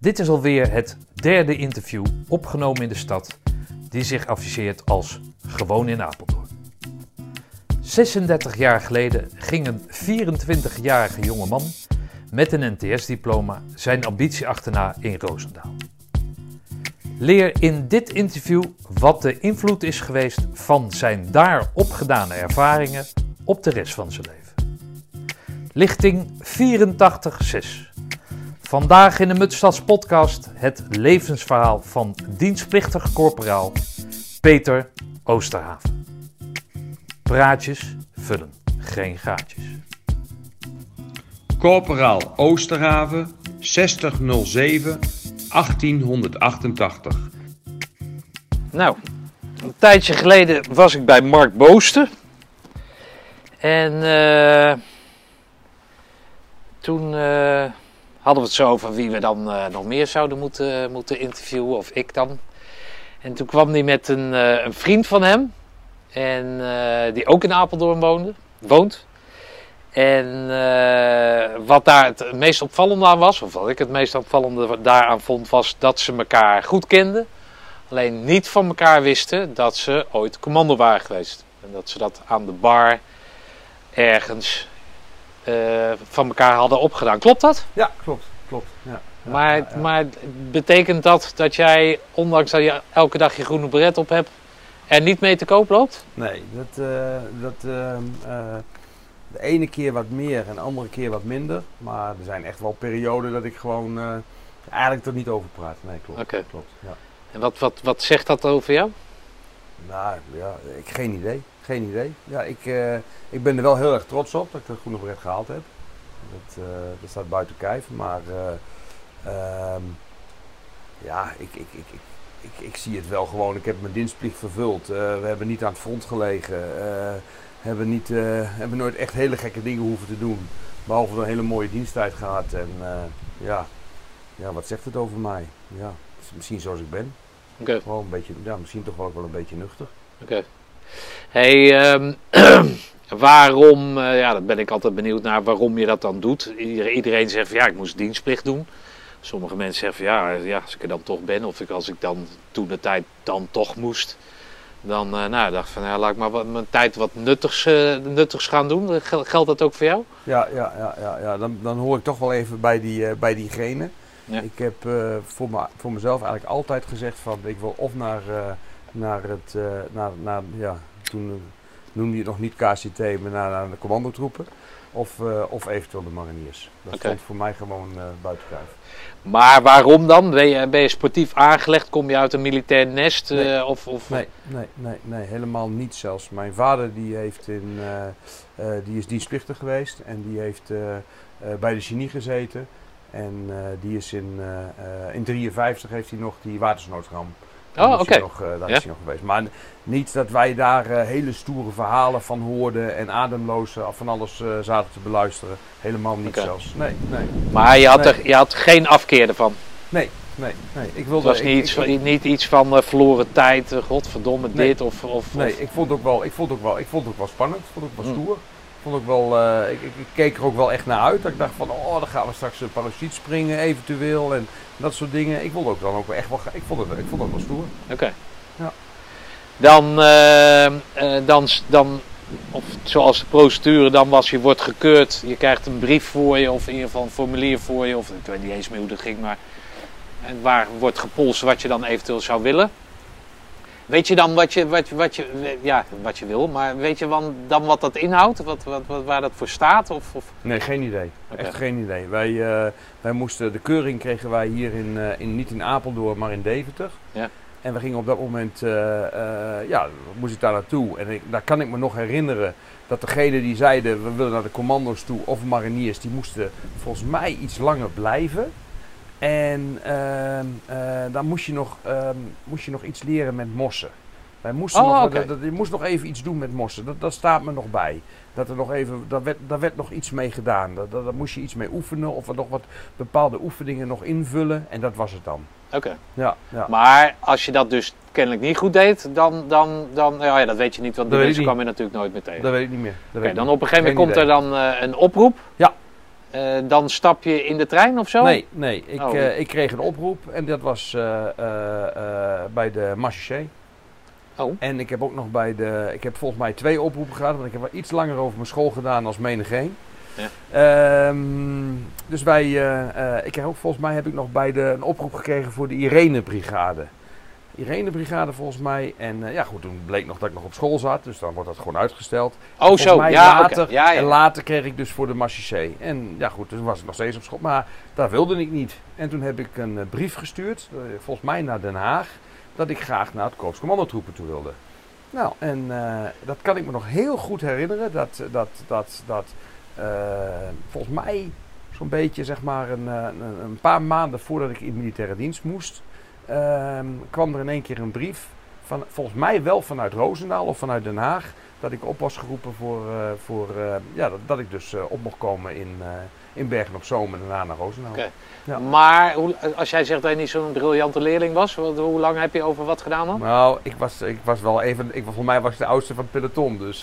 Dit is alweer het derde interview opgenomen in de stad die zich afficheert als Gewoon in Apeldoorn. 36 jaar geleden ging een 24-jarige jongeman met een NTS-diploma zijn ambitie achterna in Roosendaal. Leer in dit interview wat de invloed is geweest van zijn daar opgedane ervaringen op de rest van zijn leven. Lichting 84.6. Vandaag in de Mutstads podcast het levensverhaal van dienstplichtig corporaal Peter Oosterhaven. Praatjes vullen geen gaatjes. Corporaal Oosterhaven 6007 1888. Nou, een tijdje geleden was ik bij Mark Booster. En eh, toen eh, hadden we het zo over wie we dan eh, nog meer zouden moeten, moeten interviewen, of ik dan. En toen kwam hij met een, eh, een vriend van hem, en, eh, die ook in Apeldoorn woonde, woont. En wat daar het meest opvallende aan was, of wat ik het meest opvallende daaraan vond, was dat ze elkaar goed kenden. Alleen niet van elkaar wisten dat ze ooit commando waren geweest. En dat ze dat aan de bar ergens van elkaar hadden opgedaan. Klopt dat? Ja, klopt. klopt. Ja. Ja, maar, ja, ja. maar betekent dat dat jij, ondanks dat je elke dag je groene beret op hebt, er niet mee te koop loopt? Nee, dat, eh, dat ehm, eh, de ene keer wat meer en de andere keer wat minder. Maar er zijn echt wel perioden dat ik gewoon eh, eigenlijk er niet over praat. Nee, klopt. Oké. klopt ja. En wat, wat, wat zegt dat over jou? Nou, ja, ik geen idee. Geen idee. Ja, ik, eh, ik ben er wel heel erg trots op dat ik de groene beret gehaald heb. Dat, eh, dat staat buiten kijf. Maar eh, ehm, ja, ik, ik, ik, ik, ik, ik zie het wel gewoon. Ik heb mijn dienstplicht vervuld. We hebben niet aan het front gelegen. hebben, niet, hebben nooit echt hele gekke dingen hoeven te doen. Behalve een hele mooie diensttijd gehad. En ja. ja, wat zegt het over mij? Ja, misschien zoals ik ben. Oké. Gewoon een beetje, ja, misschien toch wel wel een beetje nuchter. Oké. Hey, ehm, waarom, eh, ja, dat ben ik altijd benieuwd naar, waarom je dat dan doet. Iedereen, zegt van ja, ik moest dienstplicht doen. Sommige mensen zeggen van ja, ja, als ik er dan toch ben, of ik, als ik dan toen de tijd dan toch moest, dan eh, nou, dacht ik van ja, laat ik maar wat, mijn tijd wat nuttigs, eh, nuttigs gaan doen. Gel- Geldt dat ook voor jou? Ja, ja, ja, ja, ja. Dan, dan hoor ik toch wel even bij, die, bij diegene. Ja. Ik heb voor, me, voor mezelf eigenlijk altijd gezegd van ik wil of naar, naar het, eh, naar, naar, ja, toen eh, noemde je het nog niet KCT, maar naar, naar de commandotroepen. Of, eh, of eventueel de mariniers. Dat Oké. stond voor mij gewoon eh buiten kijf. Maar waarom dan? Ben je, ben je sportief aangelegd? Kom je uit een militair nest? Nee. of, of, Nee, nee, nee, nee, helemaal niet zelfs. Mijn vader die heeft in, die is dienstplichtig geweest en die heeft bij de genie gezeten. En die is in, eh, eh, in 53 heeft hij nog die watersnoodramp. Oh, oké. nog, eh, daar Ja. is hij nog geweest. Maar niet dat wij daar eh, hele stoere verhalen van hoorden en ademloos eh, van alles zaten te beluisteren. Helemaal niet zelfs. Nee, nee, Maar je had, Nee. er, je had geen afkeer ervan? nee, nee. nee. Ik Het wilde, was ik- niet, ik- iets, ik- niet iets van verloren tijd, godverdomme Nee. dit of... of, Nee, of- ik vond het ook wel, ik vond het ook wel, ik vond het ook wel spannend. Ik vond het ook wel Mm. stoer. Vond ook wel, eh, ik, ik, ik keek er ook wel echt naar uit. Dat ik dacht van, oh, dan gaan we straks een parachute springen eventueel en dat soort dingen. Ik wilde ook dan ook wel echt wel, ik vond het, ik vond het wel stoer. Oké. Ja. Dan, eh, eh, dan, dan, of zoals de procedure dan was, je wordt gekeurd, je krijgt een brief voor je, of in ieder geval een formulier voor je, of ik weet niet eens meer hoe dat ging, maar en waar wordt gepolst wat je dan eventueel zou willen. Weet je dan wat je, wat, wat je, ja, wat je wil, maar weet je dan, dan wat dat inhoudt, wat, wat, wat, waar dat voor staat? Of, of? Nee, geen idee. Echt geen idee. Wij, eh, wij moesten, de keuring kregen wij hier in, eh, in, niet in Apeldoorn, maar in Deventer. Ja. En we gingen op dat moment, eh, ja, moest ik daar naartoe. En ik, daar kan ik me nog herinneren dat degene die zeiden, we willen naar de commando's toe, of mariniers, die moesten volgens mij iets langer blijven. En ehm, eh, dan moest je, nog, ehm, moest je nog iets leren met mossen. Wij moesten Oh, nog, dat- je moest nog even iets doen met mossen. Dat, dat staat me nog bij. Dat er nog even, daar werd, daar werd nog iets mee gedaan. Daar, daar, daar moest je iets mee oefenen of er nog wat bepaalde oefeningen nog invullen. En dat was het dan. Oké. Ja, ja. Maar als je dat dus kennelijk niet goed deed, dan, dan, dan ja, ja, dat weet je niet, want weet mensen kwam je natuurlijk nooit meer tegen. Dat weet ik niet meer. Oké, dan op een gegeven moment komt er dan eh, een oproep. Ja. Eh, dan stap je in de trein of zo? Nee, nee. Ik, Oh. eh, ik kreeg een oproep en dat was eh, bij de Marché. Oh. En ik heb ook nog bij de. Ik heb volgens mij twee oproepen gehad, want ik heb wel iets langer over mijn school gedaan als menigeen. Ja. Ehm, dus wij, ik heb ook volgens mij heb ik nog bij de, een oproep gekregen voor de Irene Brigade. Irene Brigade volgens mij. En eh, ja, goed, toen bleek nog dat ik nog op school zat, dus dan wordt dat gewoon uitgesteld. Oh, zo. mij Ja, later, ja, ja. En later kreeg ik dus voor de Marchissé. En ja goed, toen was ik nog steeds op school. Maar dat wilde ik niet. En toen heb ik een eh, brief gestuurd, eh, volgens mij naar Den Haag, dat ik graag naar het Korpscommandotroepen toe wilde. Nou, en dat kan ik me nog heel goed herinneren. Dat, dat, dat, dat volgens mij zo'n beetje zeg maar een, een, een paar maanden voordat ik in militaire dienst moest, ehm, kwam er in één keer een brief. Van, volgens mij wel vanuit Roosendaal of vanuit Den Haag dat ik op was geroepen voor, eh, voor eh, ja, dat, dat ik dus eh, op mocht komen in, in Bergen op Zoom en daarna naar Roosendaal. Oké. Ja. Maar hoe- als jij zegt dat je niet zo'n briljante leerling was, wat- hoe lang heb je over wat gedaan dan? Nou, ik was, ik was wel even, ik, voor mij was ik de oudste van het peloton. Dus,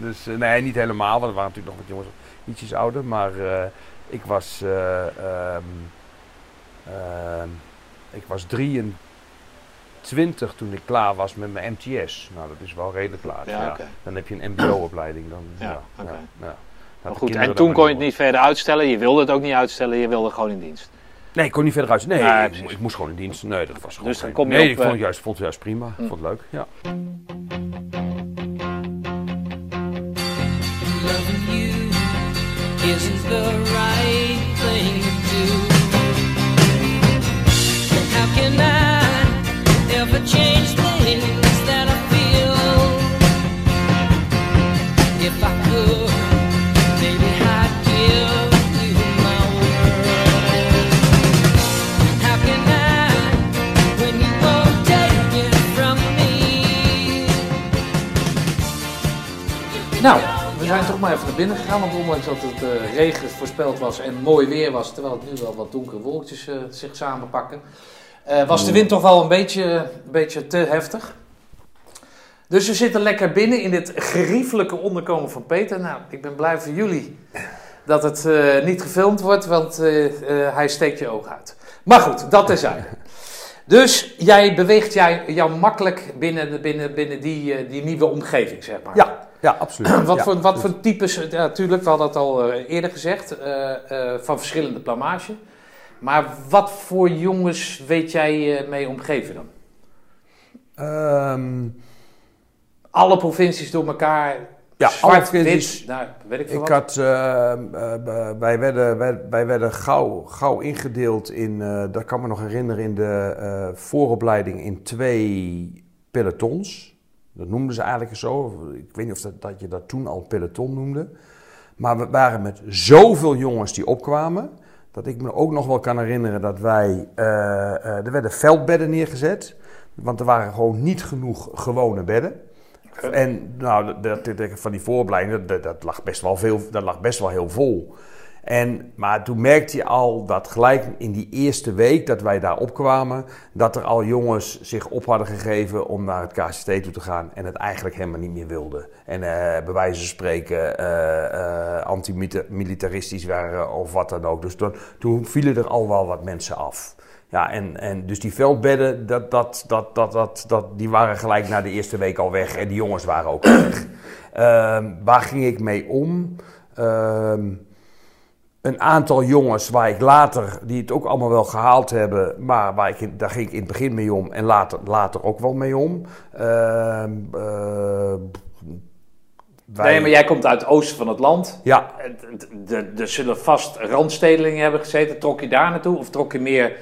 dus nee, niet helemaal, want er waren natuurlijk nog wat jongens ietsjes ouder. Maar ik was, ehm, ik was 23 toen ik klaar was met mijn MTS. Nou, dat is wel redelijk laat. Ja. Dan heb je een mbo-opleiding. Dan, Ja, ja, oké. ja, ja. Maar Dat goed, en toen kon je het niet verder uitstellen. Je wilde het ook niet uitstellen, je wilde gewoon in dienst. Nee, ik kon niet verder uit. Nee, Nee, ik, precies. ik moest gewoon in dienst. Nee, dat was gewoon Dus dan kom je Nee, op, ik vond eh, het juist, vond het juist prima. Hm. Ik vond het leuk, ja. loving you isn't the right thing to do. Nou, we zijn toch maar even naar binnen gegaan. Want ondanks dat het eh, regen voorspeld was en mooi weer was, terwijl het nu wel wat donkere wolkjes eh, zich samenpakken, eh, was de wind toch wel een beetje, een beetje te heftig. Dus we zitten lekker binnen in dit geriefelijke onderkomen van Peter. Nou, ik ben blij voor jullie dat het eh, niet gefilmd wordt, want eh, hij steekt je oog uit. Maar goed, dat terzijde. Dus jij beweegt jij, jou makkelijk binnen, binnen, binnen die, die nieuwe omgeving, zeg maar. Ja, ja absoluut. Wat, Ja. voor, wat voor types, ja, natuurlijk, we hadden het al eerder gezegd, van verschillende plamage. Maar wat voor jongens weet jij eh, mee omgeven dan? Ehm, Alle provincies door elkaar, Ja, zwart, alle provincies. wit, nou, weet ik veel ik wat. had, ehm, eh, eh, wij werden, wij, wij werden gauw, gauw ingedeeld in, dat kan me nog herinneren, in de vooropleiding in twee pelotons. Dat noemden ze eigenlijk zo. Ik weet niet of dat, dat je dat toen al peloton noemde. Maar we waren met zoveel jongens die opkwamen. Dat ik me ook nog wel kan herinneren dat wij. eh, eh, er werden veldbedden neergezet. Want er waren gewoon niet genoeg gewone bedden. En nou, dat, dat, dat- van die vooropleiding, dat, dat, lag best wel veel, dat lag best wel heel vol. En, maar toen merkte je al dat gelijk in die eerste week dat wij daar opkwamen, dat er al jongens zich op hadden gegeven om naar het KCT toe te gaan en het eigenlijk helemaal niet meer wilden. En eh, bij wijze van spreken eh, eh, antimilitaristisch waren of wat dan ook. Dus toen, toen vielen er al wel wat mensen af. Ja, en, en dus die veldbedden, dat, dat, dat, dat, dat, die waren gelijk na de eerste week al weg. En die jongens waren ook weg. Ehm, waar ging ik mee om? Ehm, een aantal jongens waar ik later, die het ook allemaal wel gehaald hebben, maar waar ik in, daar ging ik in het begin mee om en later, later ook wel mee om. Eh, wij- Nee, maar jij komt uit het oosten van het land. Ja, Er zullen vast randstedelingen hebben gezeten. Trok je daar naartoe? Of trok je meer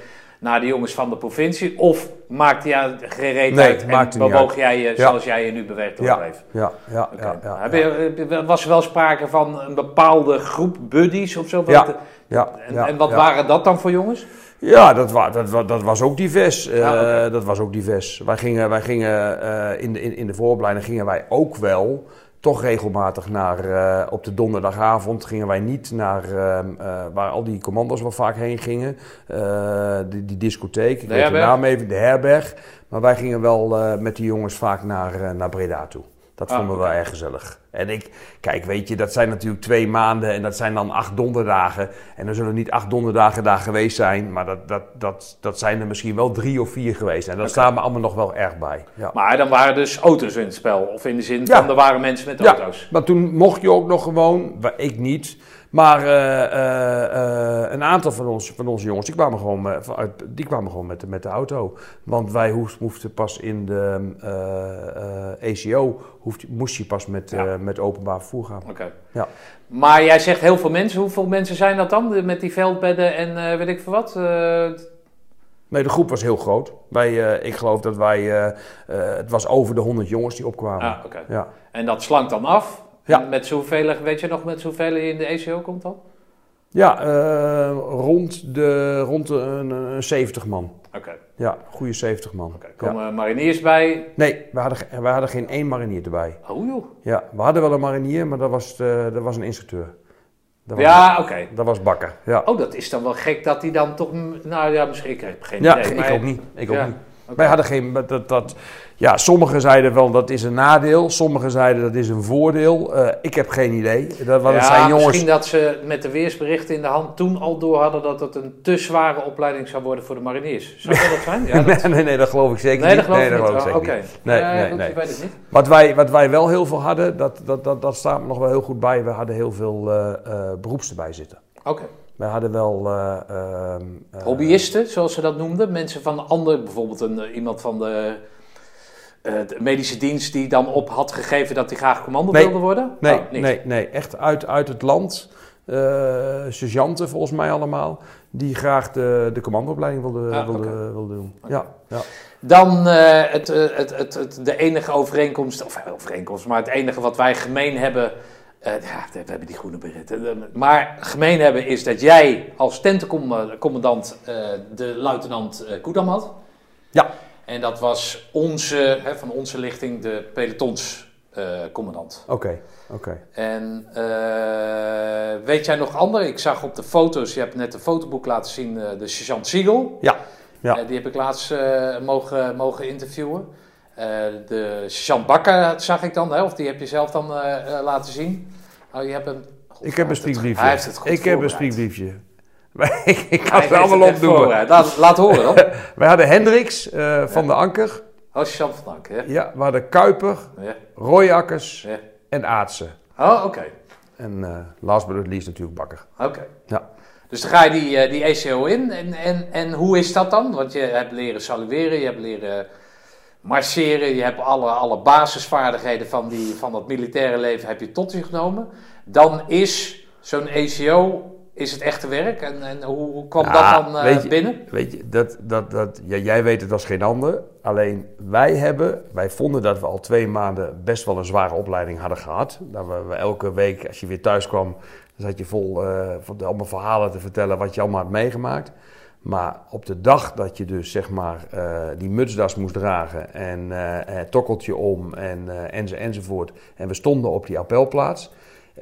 naar de jongens van de provincie? Of maakte jij geen reet Nee, uit en bewoog jij je zoals jij je nu beweegt door ja, ja, ja, ja, ja, je, was er wel sprake van een bepaalde groep buddies of zo? Ja, Wat- ja, En, ja, en wat waren dat dan voor jongens? Ja, dat, wa dat, wa dat was ook divers. Eh, Ja, oké. Dat was ook divers. Wij gingen, wij gingen eh, in, de, in, in de vooropleiding gingen wij ook wel toch regelmatig naar, eh, op de donderdagavond gingen wij niet naar, ehm, eh, waar al die commando's wel vaak heen gingen, eh, die, die discotheek, ik weet de herberg? naam even, de herberg. Maar wij gingen wel met die jongens vaak naar, naar Breda toe. Dat Ah, vonden we wel erg gezellig. En ik, kijk, weet je, dat zijn natuurlijk twee maanden en dat zijn dan acht donderdagen. En er zullen niet acht donderdagen daar geweest zijn, maar dat, dat, dat, dat zijn er misschien wel drie of vier geweest. En dat staat me allemaal nog wel erg bij. Ja. Maar dan waren dus auto's in het spel. Of in de zin Ja. van er waren mensen met Ja, auto's. maar toen mocht je ook nog gewoon, ik niet, maar eh, eh, eh, een aantal van, ons, van onze jongens, die kwamen gewoon, vanuit, die kwamen gewoon met, de- met de auto. Want wij hoef- moesten pas in de hoeft, moest je pas met, Ja. met openbaar vervoer gaan. Oké. Ja. Maar jij zegt heel veel mensen. Hoeveel mensen zijn dat dan? Met die veldbedden en weet ik veel wat? Nee, de groep was heel groot. Wij, ik geloof dat wij, het was over de 100 jongens die opkwamen. ah, oké. Ja. En dat slankt dan af? Ja. Met zoveel, weet je nog met zoveel je in de ECO komt dan? Ja, eh, rond de, rond de een, een 70 man. Oké. Ja, goede 70 man. Ja. Komen mariniers bij? Nee, we hadden, we hadden geen één marinier erbij. Oh joh. Ja, we hadden wel een marinier, maar dat was, de, dat was een instructeur. Dat Ja, oké. Dat was Bakker, ja. Oh, dat is dan wel gek dat hij dan toch... Nou ja, misschien... Ik heb geen ja, idee. ik maar- ook niet. Ik ook niet. Wij hadden geen... Dat, dat, ja, sommigen zeiden wel dat is een nadeel. Sommigen zeiden dat is een voordeel. Eh, ik heb geen idee. Dat, het zijn jongens... misschien dat ze met de weersberichten in de hand toen al door hadden dat het een te zware opleiding zou worden voor de mariniers. Zou dat zijn? Ja, dat... nee, nee, nee, dat geloof ik zeker Nee, niet. dat nee, dat Oh, geloof ik Oké. niet. Nee, Ja, nee, nee. Niet. Wat wij, wat wij wel heel veel hadden, dat, dat, dat, dat staat me nog wel heel goed bij. We hadden heel veel eh eh, beroeps erbij zitten. Oké. Wij hadden wel... eh, ehm, eh, Hobbyisten, zoals ze dat noemden. Mensen van andere, bijvoorbeeld een, eh, iemand van de, de medische dienst die dan op had gegeven dat hij graag commando Nee. wilde worden? Nee, Oh, nee, nee, echt uit, uit het land. eh sergeanten volgens mij allemaal. Die graag de, de commandoopleiding wilden, Ah, wilden, oké. wilden doen. Ja, ja. Dan het, het, het, het, de enige overeenkomst, of overeenkomst, maar het enige wat wij gemeen hebben. Eh, ja, we hebben die groene beritten. Maar gemeen hebben is dat jij als tentencommandant eh, de luitenant eh Koedam had. Ja. En dat was onze, hè, van onze lichting de pelotonscommandant. Oké, oké. En weet jij nog andere? Ik zag op de foto's, je hebt net een fotoboek laten zien, de sergeant Siegel. Ja, ja. Die heb ik laatst mogen, mogen interviewen. De sergeant Bakker zag ik dan, hè? of die heb je zelf dan laten zien. Oh, je hebt een... God, Ik heb een spiekbriefje. Hij heeft het goed Ik heb een spiekbriefje. ik kan ze allemaal het opnoemen. voorbereid. Laat, laat horen dan. Wij hadden Hendricks eh, van de Anker. Oh, sergeant van Dank, hè? Ja, we hadden Kuiper, Ja. Royakkers Ja. en Aartsen. Oh, oké. En eh last but not least natuurlijk Bakker. Oké. Ja. Dus dan ga je die, eh, die ECO in. En, en, en hoe is dat dan? Want je hebt leren salueren, je hebt leren marcheren, je hebt alle, alle basisvaardigheden van, die, van dat militaire leven heb je tot je genomen. Dan is zo'n ECO, is het echte werk? En, en hoe, hoe kwam Ja, dat dan eh, weet je- binnen? Weet je, dat, dat, dat, ja, jij weet het als geen ander. Alleen wij hebben, wij vonden dat we al twee maanden best wel een zware opleiding hadden gehad. Dat we, we elke week, als je weer thuis kwam, zat je vol eh, de- allemaal verhalen te vertellen wat je allemaal had meegemaakt. Maar op de dag dat je dus zeg maar eh, die mutsdas moest dragen en het tokkeltje om en, eh, enzo, enzovoort. En we stonden op die appelplaats.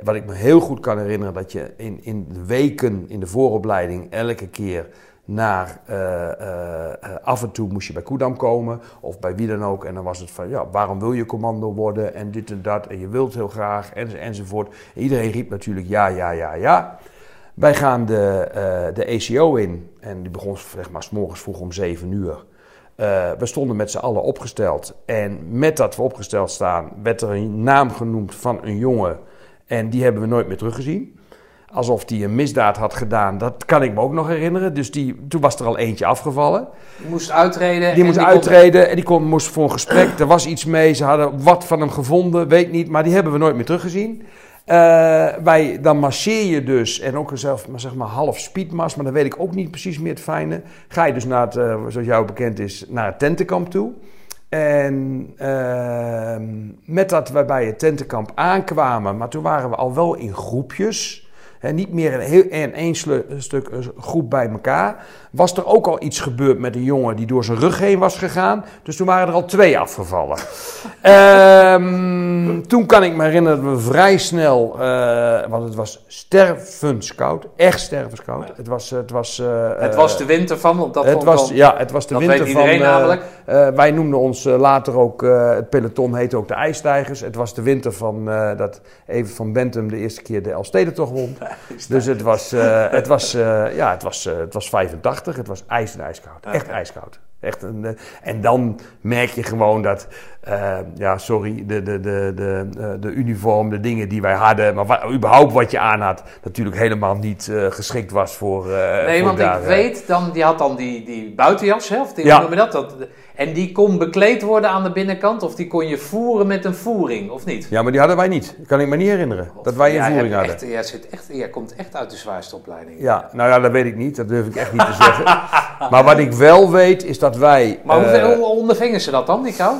Wat ik me heel goed kan herinneren, dat je in, in de weken in de vooropleiding elke keer naar af en toe moest je bij Koedam komen of bij wie dan ook. En dan was het van, ja, waarom wil je commando worden en dit en dat en je wilt heel graag en, enzovoort. En iedereen riep natuurlijk ja, ja, ja, ja. Wij gaan de, eh, de ACO in en die begon zeg maar, s morgens vroeg om 7 uur. Eh, we stonden met z'n allen opgesteld en met dat we opgesteld staan werd er een naam genoemd van een jongen en die hebben we nooit meer teruggezien. Alsof die een misdaad had gedaan, dat kan ik me ook nog herinneren. Dus die, toen was er al eentje afgevallen. Je moest uitreden. Die moest kon- uittreden en die kon, moest voor een gesprek. Er was iets mee, ze hadden wat van hem gevonden, weet niet. Maar die hebben we nooit meer teruggezien. Eh, wij, dan marcheer je dus, en ook zelf maar zeg maar half speedmars, maar dan weet ik ook niet precies meer het fijne. Ga je dus naar het, eh, zoals jou bekend is, naar het tentenkamp toe. En ehm, met dat we bij het tentenkamp aankwamen, maar toen waren we al wel in groepjes. Hè, niet meer in, heel, in één stuk een groep bij elkaar. Was er ook al iets gebeurd met een jongen die door zijn rug heen was gegaan. Dus toen waren er al twee afgevallen. Ehm, toen kan ik me herinneren dat we vrij snel, eh, want het was stervenskoud, echt stervenskoud. Het was, het was, eh, Het eh, was de winter van, want dat het was, ja, het was de dat winter van... eh, namelijk. eh, wij noemden ons eh, later ook, eh, het peloton heette ook de IJstijgers. Het was de winter van eh, dat even van Bentum de eerste keer de Elfstedentocht won. Dus het was, eh, het was, eh, ja, het was, eh, het was 85, het was ijs en ijskoud. Echt ijskoud. Echt een, eh, en dan merk je gewoon dat, eh, ja, sorry, de, de, de, de, eh, de uniform, de dingen die wij hadden, maar überhaupt wat je aan had, natuurlijk helemaal niet geschikt was voor. eh, Nee, voor want daar, ik weet, dan, die had dan die, die buitenjas, hè, of die, Ja. noem je dat? dat? En die kon bekleed worden aan de binnenkant, of die kon je voeren met een voering, of niet? Ja, maar die hadden wij niet. Kan ik me niet herinneren. Dat wij een voering hadden. Echt, jij, zit echt, jij komt echt uit de zwaarste opleiding. Ja, nou ja, dat weet ik niet. Dat durf ik echt niet te zeggen. Maar wat ik wel weet, is dat wij... Maar hoe, eh, hoe ondervingen ze dat dan, die kou?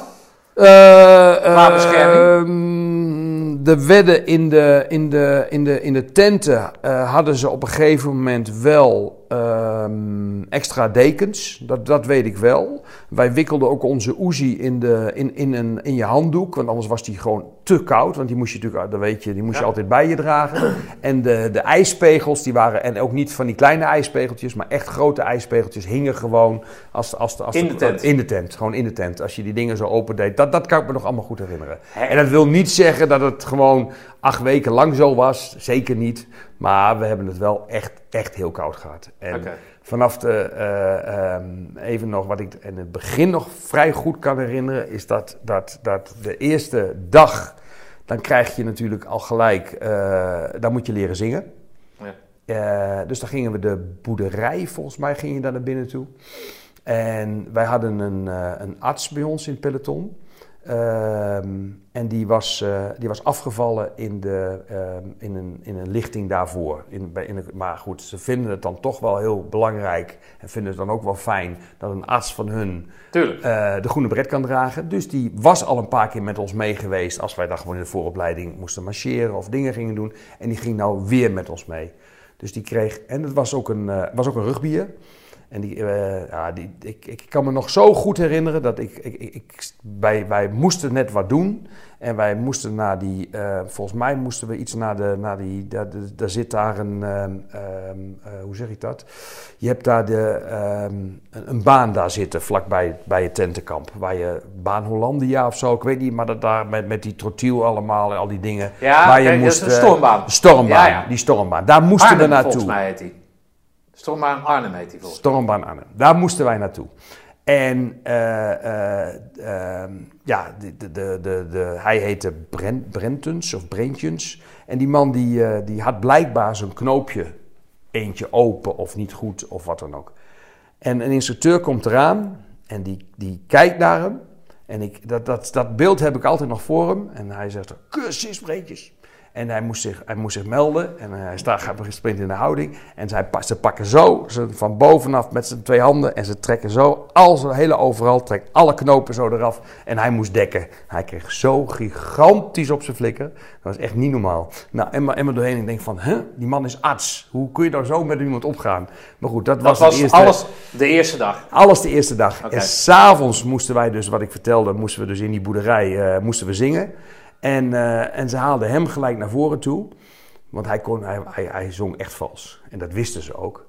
eh, eh, Qua bescherming? ehm, de wedden in de, in de, in de, in de tenten hadden ze op een gegeven moment wel ehm, extra dekens. Dat, dat weet ik wel. Wij wikkelden ook onze Uzi in, de, in, in, een, in je handdoek. Want anders was die gewoon te koud. Want die moest je natuurlijk, dat weet je, die moest je Ja. altijd bij je dragen. En de, de ijspegels, die waren, en ook niet van die kleine ijspegeltjes, maar echt grote ijspegeltjes, hingen gewoon als, als, als In de tent. In de tent, gewoon in de tent. Als je die dingen zo opendeed, dat, dat kan ik me nog allemaal goed herinneren. En dat wil niet zeggen dat het gewoon acht weken lang zo was, zeker niet. Maar we hebben het wel echt, echt heel koud gehad. En vanaf de, eh, ehm, even nog wat ik in het begin nog vrij goed kan herinneren, is dat, dat, dat de eerste dag, dan krijg je natuurlijk al gelijk, eh, dan moet je leren zingen. Ja. Eh, dus dan gingen we de boerderij, volgens mij ging je daar naar binnen toe. En wij hadden een, een arts bij ons in het peloton. Ehm, en die was, eh, die was afgevallen in, de, ehm, in, een, in een lichting daarvoor. In, bij, in een- maar goed, ze vinden het dan toch wel heel belangrijk. En vinden het dan ook wel fijn dat een arts van hun eh, de groene bret kan dragen. Dus die was al een paar keer met ons mee geweest als wij dan gewoon in de vooropleiding moesten marcheren of dingen gingen doen. En die ging nou weer met ons mee. Dus die kreeg, en het was ook een, eh, was ook een rugbier. En die, eh, ja, die, ik, ik kan me nog zo goed herinneren dat ik, ik, ik, wij, wij moesten net wat doen. En wij moesten naar die, eh, volgens mij moesten we iets naar de, naar die, daar, daar- zit daar een, ehm, ehm, eh, hoe zeg ik dat? Je hebt daar de, ehm, een, een baan daar zitten, vlakbij bij het tentenkamp. Waar je, baan Hollandia of zo, ik weet niet, maar dat daar met, met die trotiel allemaal en al die dingen. Ja, waar je dat moest, is een eh, stormbaan. stormbaan, Ja, ja. die stormbaan. Daar moesten Arnhem, we naartoe. volgens mij heet die. Stormbaan Arnhem heet die volgens Stormbaan Arnhem. Daar moesten wij naartoe. En eh, eh, ehm, ja, de, de, de, hij heette Brent, Brentens of Brentjens. En die man die, eh, die had blijkbaar zijn knoopje eentje open of niet goed of wat dan ook. En een instructeur komt eraan en die, die kijkt naar hem. En ik, dat, dat, dat beeld heb ik altijd nog voor hem. En hij zegt, kusjes, breedjes. En hij moest zich, hij moest zich melden. En hij staat, hij sprint in de houding. En zij, ze pakken zo, ze van bovenaf met zijn twee handen. En ze trekken zo, al zijn hele overal, trekt alle knopen zo eraf. En hij moest dekken. Hij kreeg zo gigantisch op zijn flikker. Dat was echt niet normaal. Nou, en maar, en maar doorheen, ik denk van, huh, die man is arts. Hoe kun je daar zo met iemand opgaan? Maar goed, dat, Dat was, was de eerste... alles de eerste dag. Alles de eerste dag. Oké. En s'avonds moesten wij dus, wat ik vertelde, moesten we dus in die boerderij eh, moesten we zingen. En, eh, en ze haalden hem gelijk naar voren toe. Want hij, kon, hij, hij, hij zong echt vals. En dat wisten ze ook.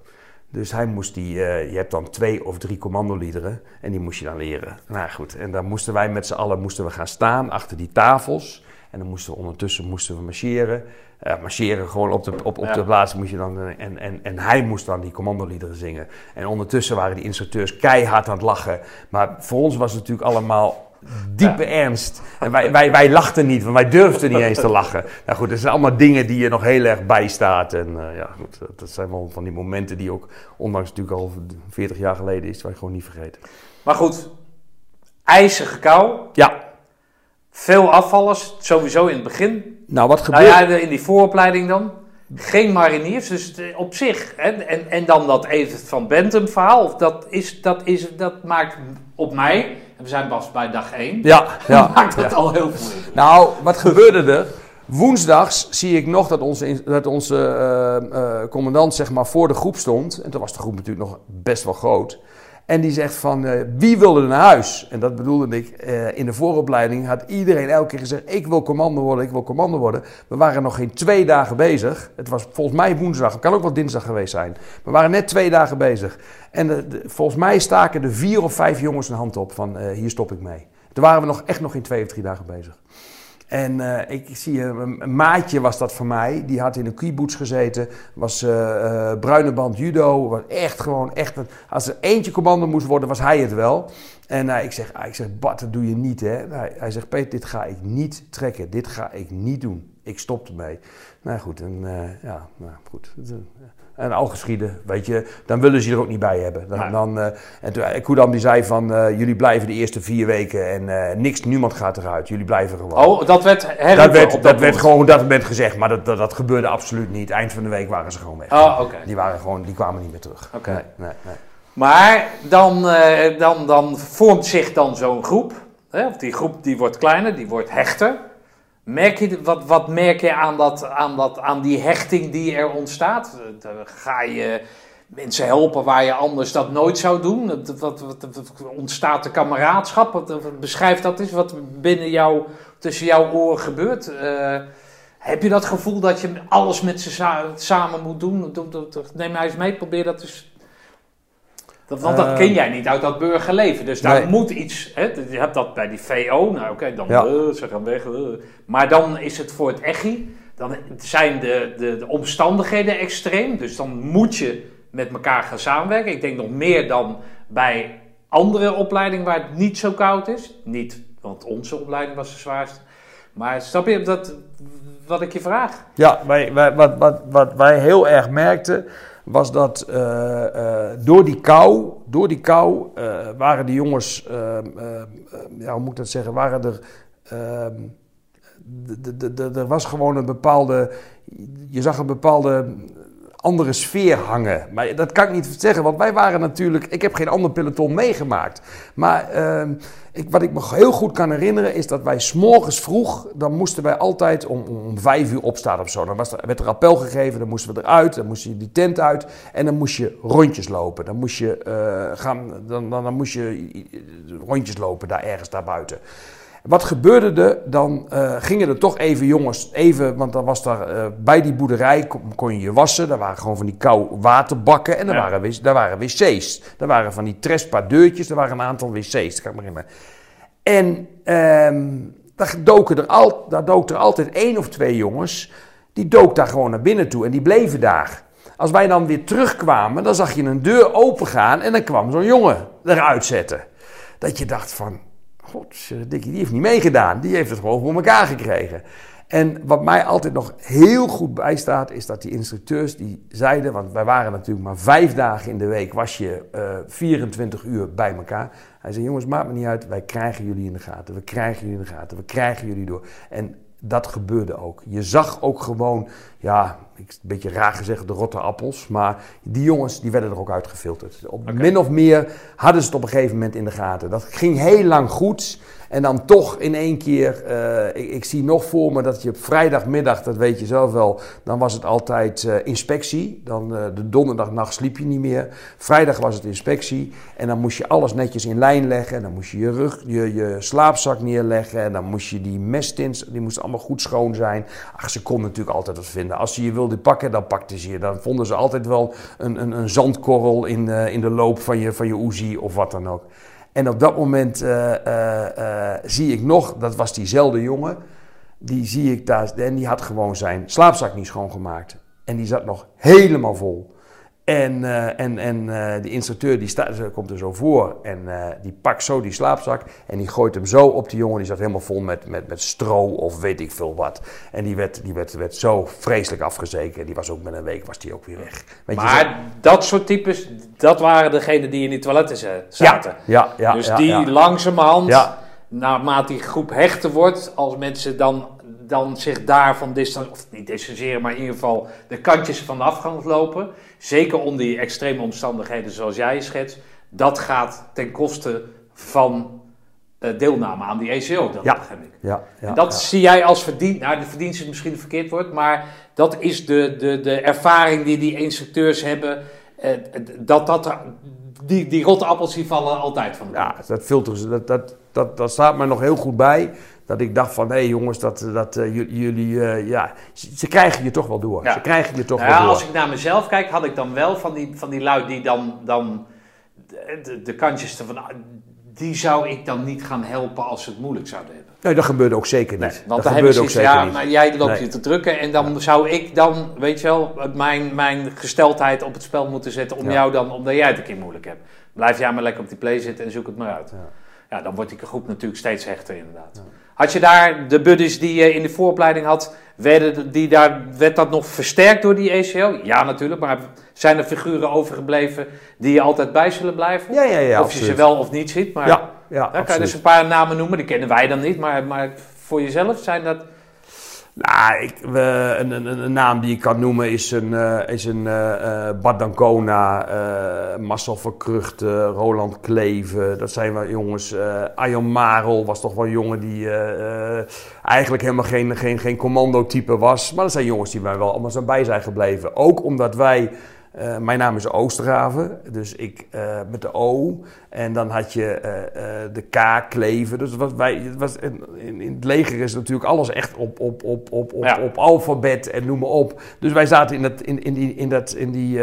Dus hij moest die, eh, je hebt dan twee of drie commandoliederen en die moest je dan leren. Nou goed, en dan moesten wij met z'n allen moesten we gaan staan achter die tafels. En dan moesten we ondertussen moesten we marcheren. Eh, marcheren gewoon op de, op, op Ja. de plaats moest je dan. En, en, en hij moest dan die commandoliederen zingen. En ondertussen waren die instructeurs keihard aan het lachen. Maar voor ons was het natuurlijk allemaal diepe ernst. En wij, wij, wij lachten niet, want wij durfden niet eens te lachen. Nou goed, dat zijn allemaal dingen die je nog heel erg bijstaat. En eh, ja, goed, dat- zijn wel van die momenten die ook, ondanks natuurlijk al 40 jaar geleden is, waar je gewoon niet vergeten. Maar goed, ijzige kou. Ja, Veel afvallers, sowieso in het begin. nou wat Nou gebeurt... ja, de- in die vooropleiding dan. Geen mariniers, dus eh, op zich. Hè, en, en dan dat even van Bentham verhaal. Dat, is, dat, is, dat maakt op mij, en we zijn pas bij dag 1, Ja, ja. maakt dat ja. al heel moeilijk. Nou, wat gebeurde er? Woensdags zie ik nog dat onze, dat onze eh, eh, commandant zeg maar, voor de groep stond. En toen was de groep natuurlijk nog best wel groot. En die zegt van, eh, wie wilde er naar huis? En dat bedoelde ik, eh, in de vooropleiding had iedereen elke keer gezegd... ik wil commando worden, ik wil commando worden. We waren nog geen twee dagen bezig. Het was volgens mij woensdag, het kan ook wel dinsdag geweest zijn. We waren net twee dagen bezig. En de- de- volgens mij staken er vier of vijf jongens een hand op van, eh, hier stop ik mee. Toen waren we nog, echt nog geen twee of drie dagen bezig. En eh, ik zie een, maatje was dat voor mij. Die had in een kibbutz gezeten. Was eh, eh, bruine band judo. Was echt gewoon echt. als er eentje commando moest worden, was hij het wel. En ik zeg, ah, ik zeg, Bart, dat doe je niet, hè? Nou, hij zegt, Peter, dit ga ik niet trekken. Dit ga ik niet doen. Ik stop ermee. Nou goed, en ja, nou goed. En al geschieden, weet je, dan willen ze je er ook niet bij hebben. Dan, dan, eh, en toen, eh, Koedam die zei van, eh, jullie blijven de eerste vier weken en niks, niemand gaat eruit. Jullie blijven gewoon. Oh, dat werd Dat werd, op dat werd moment. gewoon dat werd gezegd, maar dat, dat, dat gebeurde absoluut niet. Eind van de week waren ze gewoon weg. Oh, oké. Die, waren gewoon, die kwamen niet meer terug. Oké. Nee, nee, nee. Maar dan, dan, dan vormt zich dan zo'n groep. Hè? Of die groep die wordt kleiner, die wordt hechter. Merk je, wat, wat merk je aan, dat, aan, dat, aan die hechting die er ontstaat? Eh, dan Ga je mensen helpen waar je anders dat nooit zou doen? Wat, wat, ontstaat de kameraadschap? Wat, wat- beschrijf dat eens, wat binnen jou, tussen jouw oren gebeurt. Eh, heb je dat gevoel dat je alles met ze sa- samen moet doen? Doe- doe- doe- Neem mij eens mee, probeer dat eens dat, want dat ken jij niet uit dat burgerleven. Dus daar nee. moet iets. Hè, je hebt dat bij die VO. Nou, oké, dan Ja. eh, ze gaan weg. eh. Maar dan is het voor het echi. Dan zijn de, de, de omstandigheden extreem. Dus dan moet je met elkaar gaan samenwerken. Ik denk nog meer dan bij andere opleidingen waar het niet zo koud is. Niet, want onze opleiding was de zwaarste. Maar snap je dat, wat ik je vraag? Ja, wij, wij, wat, wat, wat wij heel erg merkten, was dat eh, eh, door die kou, door die kou eh, waren de jongens, eh, eh, eh, ja, hoe moet ik dat zeggen, waren er, ehm, er was gewoon een bepaalde, je zag een bepaalde andere sfeer hangen. Maar dat kan ik niet zeggen, want wij waren natuurlijk, ik heb geen ander peloton meegemaakt. Maar ehm, ik, wat ik me heel goed kan herinneren is dat wij s'morgens vroeg, dan moesten wij altijd om, om, vijf uur opstaan of zo. Dan was er, werd er appel gegeven, dan moesten we eruit, dan moest je die tent uit en dan moest je rondjes lopen. Dan moest je, eh, gaan, dan, dan, dan moest je rondjes lopen daar ergens daarbuiten. Wat gebeurde er? Dan eh, gingen er toch even jongens, even, want dan was daar eh, bij die boerderij kon, kon je je wassen. Daar waren gewoon van die kou waterbakken en daar, Ja. waren, daar waren wc's. Daar waren van die trespa deurtjes, er waren een aantal wc's, dat kan ik me herinneren. En ehm, daar, doken er al, daar dook er altijd één of twee jongens, die dook daar gewoon naar binnen toe en die bleven daar. Als wij dan weer terugkwamen, dan zag je een deur opengaan en dan kwam zo'n jongen eruit zetten. Dat je dacht van, god, Dikkie, die heeft niet meegedaan. Die heeft het gewoon voor elkaar gekregen. En wat mij altijd nog heel goed bijstaat, is dat die instructeurs die zeiden, want wij waren natuurlijk maar vijf dagen in de week, was je eh 24 uur bij elkaar. Hij zei, jongens, maakt me niet uit, wij krijgen jullie in de gaten, we krijgen jullie in de gaten, we krijgen jullie door. En dat gebeurde ook. Je zag ook gewoon, ja, ik- een beetje raar gezegd, de rotte appels. Maar die jongens, die werden er ook uitgefilterd. Op min of meer hadden ze het op een gegeven moment in de gaten. Dat ging heel lang goed. En dan toch in één keer, eh, ik, ik zie nog voor me dat je op vrijdagmiddag, dat weet je zelf wel, dan was het altijd eh, inspectie. Dan eh, de donderdagnacht sliep je niet meer. Vrijdag was het inspectie. En dan moest je alles netjes in lijn leggen. En dan moest je je rug, je, je slaapzak neerleggen. En dan moest je die mestins, die moesten allemaal goed schoon zijn. Ach, ze konden natuurlijk altijd wat vinden. Als ze je wilden pakken, dan pakten ze je. Dan vonden ze altijd wel een, een, een zandkorrel in, in de loop van je, van je Uzi of wat dan ook. En op dat moment eh, eh, eh, zie ik nog, dat was diezelfde jongen, die zie ik daar, en die had gewoon zijn slaapzak niet schoongemaakt. En die zat nog helemaal vol. En, eh, en, en eh, de instructeur die staat, ze komt er zo voor en eh, die pakt zo die slaapzak en die gooit hem zo op die jongen. Die zat helemaal vol met, met, met stro of weet ik veel wat. En die werd, die werd, werd zo vreselijk afgezeken. Die was ook met een week was die ook weer weg. Weet je, Maar dat soort types, dat waren degenen die in die toiletten za- zaten. ja, ja, dus ja, die ja. langzamerhand, naarmate die groep hechter wordt, als mensen dan, dan zich daarvan distancieren, of niet distancieren, maar in ieder geval de kantjes van de afgang lopen, zeker onder die extreme omstandigheden zoals jij schetst, dat gaat ten koste van eh, deelname aan die ECO. Dat Ja. begrijp ik. Ja, ja, en dat ja. zie jij als verdienst. Nou, de verdienst is misschien een verkeerd woord, maar dat is de, de, de ervaring die die instructeurs hebben. eh, dat dat die, die rotte appels die vallen altijd van Ja, dat filteren, dat, dat, dat, dat staat me nog heel goed bij. Dat ik dacht van, hé jongens, dat, dat eh, jullie, eh, ja, ze, ze krijgen je toch wel door. Ja. Ze krijgen je toch Nou wel ja, door. als ik naar mezelf kijk, had ik dan wel van die, van die lui die dan, dan de, de, kantjes ervan, die zou ik dan niet gaan helpen als ze het moeilijk zouden hebben. Nee, dat gebeurde ook zeker niet. Want dat gebeurde ook zeker ja, niet. maar jij loopt Nee. je te drukken en dan zou ik dan, weet je wel, mijn, mijn gesteldheid op het spel moeten zetten om Ja. jou dan, omdat jij het een keer moeilijk hebt. Blijf jij maar lekker op die play zitten en zoek het maar uit. Ja. Ja, dan wordt die groep natuurlijk steeds hechter inderdaad. Had je daar de buddies die je in de vooropleiding had, werden die daar, werd dat nog versterkt door die ECO? Ja, natuurlijk, maar zijn er figuren overgebleven die je altijd bij zullen blijven? Ja, ja, ja, of je ze wel of niet ziet, maar Ja, ja, daar kan je dus een paar namen noemen, die kennen wij dan niet, maar, maar voor jezelf zijn dat... Nou, ik, een, een, een naam die ik kan noemen is een, eh, is een eh eh, Bart Dancona, eh Marcel Roland Kleven. Dat zijn wel jongens. Arjan Marel was toch wel een jongen die eigenlijk helemaal geen, geen, geen commando-type was. Maar dat zijn jongens die mij wel allemaal zijn bij zijn gebleven. Ook omdat wij... eh, mijn naam is Oosterhaven, dus ik eh, met de O. En dan had je eh, de K, Kleven. Dus was, wij, het was, in, in het leger is natuurlijk alles echt op, op, op, op, op, Ja. op alfabet en noem maar op. Dus wij zaten in, dat, in, in, die, in, dat, in, die,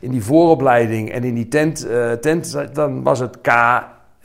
in die vooropleiding en in die tent, tent dan was het K,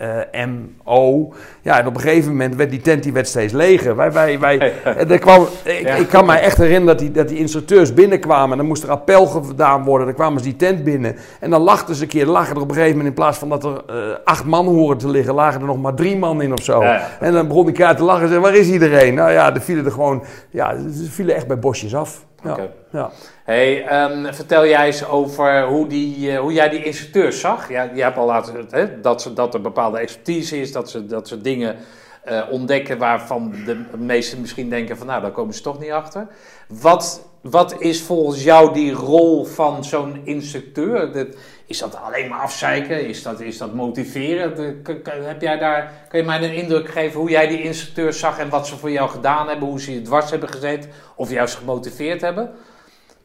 eh, M, O. Ja, en op een gegeven moment werd die tent die werd steeds leger. Wij, wij, wij, er kwam, ik, Ja. ik kan me echt herinneren dat die, dat die instructeurs binnenkwamen. En dan moest er appel gedaan worden. Dan kwamen ze die tent binnen. En dan lachten ze een keer. Dan lagen er op een gegeven moment in plaats van dat er eh, acht man horen te liggen, lagen er nog maar drie man in of zo. Ja. En dan begon ik elkaar te lachen en zei, waar is iedereen? Nou ja, er vielen er gewoon, ja, ze vielen echt bij bosjes af. Oké. ja. Hey, ehm, vertel jij eens over hoe, die, eh, hoe jij die instructeurs zag. Ja, je hebt al laten hè, dat, ze, dat er bepaalde expertise is, dat ze, dat ze dingen eh, ontdekken waarvan de meesten misschien denken van nou, daar komen ze toch niet achter. Wat, wat is volgens jou die rol van zo'n instructeur? Dat- is dat alleen maar afzeiken? Is dat, is dat motiveren? K- heb jij daar, kan je mij een indruk geven hoe jij die instructeurs zag en wat ze voor jou gedaan hebben, hoe ze je dwars hebben gezet of juist gemotiveerd hebben?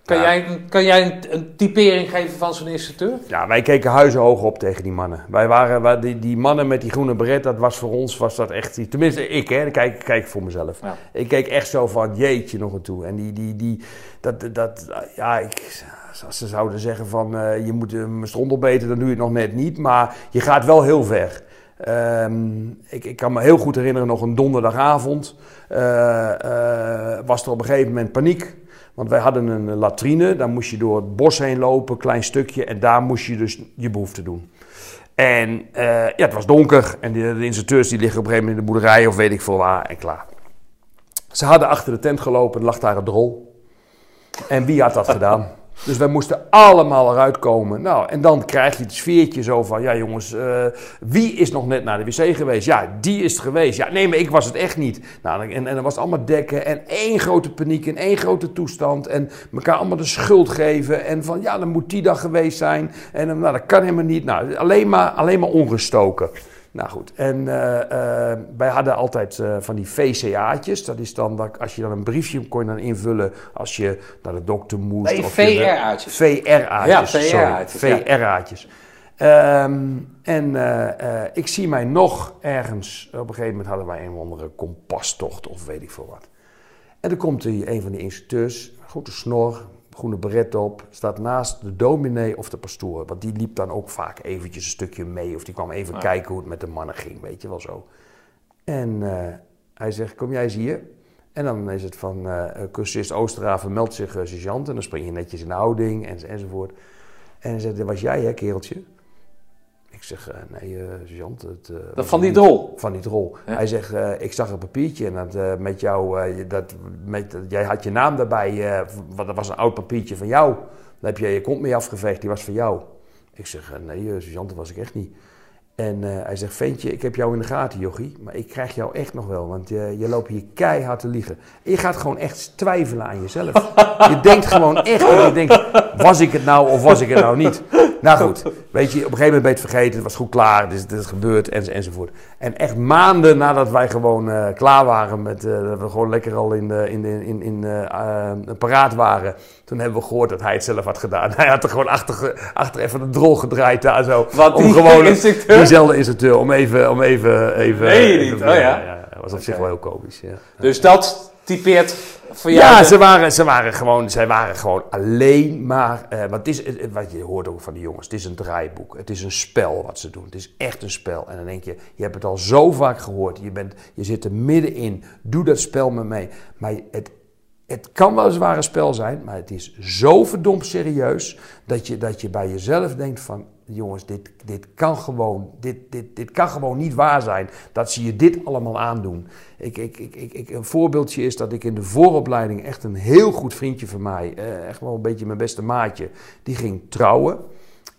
Kan Ja. jij, een- kan jij een, een typering geven van zo'n instructeur? Ja, wij keken huizenhoog op tegen die mannen. Wij waren, wij, die, die mannen met die groene beret, dat was voor ons, was dat echt, tenminste ik hè, kijk, kijk voor mezelf. Ja. Ik keek echt zo van, jeetje nog een toe. En die, die, die, dat, dat, ja, ik, als ze zouden zeggen van, eh, je moet een strondel beter, dan doe je het nog net niet. Maar je gaat wel heel ver. Ehm, ik, ik kan me heel goed herinneren, nog een donderdagavond, eh, eh, was er op een gegeven moment paniek. Want wij hadden een latrine, daar moest je door het bos heen lopen, een klein stukje, en daar moest je dus je behoefte doen. En eh, ja, het was donker en de, de instructeurs die liggen op een gegeven moment in de boerderij of weet ik veel waar en klaar. Ze hadden achter de tent gelopen, er lag daar een drol. En wie had dat gedaan? Dus wij moesten allemaal eruit komen. Nou, en dan krijg je het sfeertje zo van, ja jongens, eh, wie is nog net naar de wc geweest? Ja, die is het geweest. Ja, nee, maar ik was het echt niet. Nou, en, en dan was allemaal dekken en één grote paniek en één grote toestand. En elkaar allemaal de schuld geven. En van, ja, dan moet die dag geweest zijn. En nou, dat kan helemaal niet. Nou, alleen maar, alleen maar ongestoken. Nou goed, en eh, eh, wij hadden altijd eh, van die VCA'tjes. Dat is dan, dat, als je dan een briefje kon je dan invullen als je naar de dokter moest. Nee, VRA'tjes. VRA'tjes, Ja. VRA'tjes, ja. Ehm, en ik zie mij nog ergens, op een gegeven moment hadden wij een of andere kompastocht of weet ik veel wat. En dan komt die, een van die instructeurs, grote snor, groene beret op, staat naast de dominee of de pastoor. Want die liep dan ook vaak eventjes een stukje mee of die kwam even Ja. kijken hoe het met de mannen ging, weet je wel zo. En eh, hij zegt, kom jij eens hier? En dan is het van, eh cursist Oosterhaven meldt zich eh, sergeant en dan spring je netjes in de houding en, enzovoort. En hij zegt, dat was jij hè kereltje? Ik zeg, eh, nee eh sergeant. Het, eh, was van die drol? Van die drol. Ja. Hij zegt, eh, ik zag een papiertje en dat, eh, met jou, eh, je- dat, met, jij had je naam daarbij, eh, want dat was een oud papiertje van jou. Daar heb je je kont mee afgeveegd, die was van jou. Ik zeg, eh, nee eh, sergeant, dat was ik echt niet. En eh, hij zegt, ventje, ik heb jou in de gaten, jochie. Maar ik krijg jou echt nog wel, want eh, je loopt hier keihard te liegen. En je gaat gewoon echt twijfelen aan jezelf. je denkt gewoon echt, dat je denkt, was ik het nou of was ik het nou niet? Nou goed, weet je, op een gegeven moment ben je het vergeten. Het was goed klaar, het is, het is gebeurd en, enzovoort. En echt maanden nadat wij gewoon eh, klaar waren met, eh, dat we gewoon lekker al in, de, in, de, in, in eh, paraat waren. Toen hebben we gehoord dat hij het zelf had gedaan. Hij had er gewoon achter, achter even een drol gedraaid daar zo. Wat, om die gewoon, instructeur? Diezelfde instructeur, om even, om even, even... Even- niet? Oh ja? Dat was op zich wel heel komisch, ja. Dus dat typeert voor jou. Ja, de- ze waren, ze waren gewoon, zij waren gewoon alleen maar. eh, want het is, wat je hoort ook van die jongens, het is een draaiboek. Het is een spel wat ze doen. Het is echt een spel. En dan denk je, je hebt het al zo vaak gehoord. Je, bent, je zit er middenin. Doe dat spel met mee. Maar het, het kan wel een zware spel zijn, maar het is zo verdomd serieus. Dat je, dat je bij jezelf denkt van. Jongens, dit, dit, kan gewoon, dit, dit, dit kan gewoon niet waar zijn dat ze je dit allemaal aandoen. Ik, ik, ik, ik, een voorbeeldje is dat ik in de vooropleiding echt een heel goed vriendje van mij, eh, echt wel een beetje mijn beste maatje, die ging trouwen.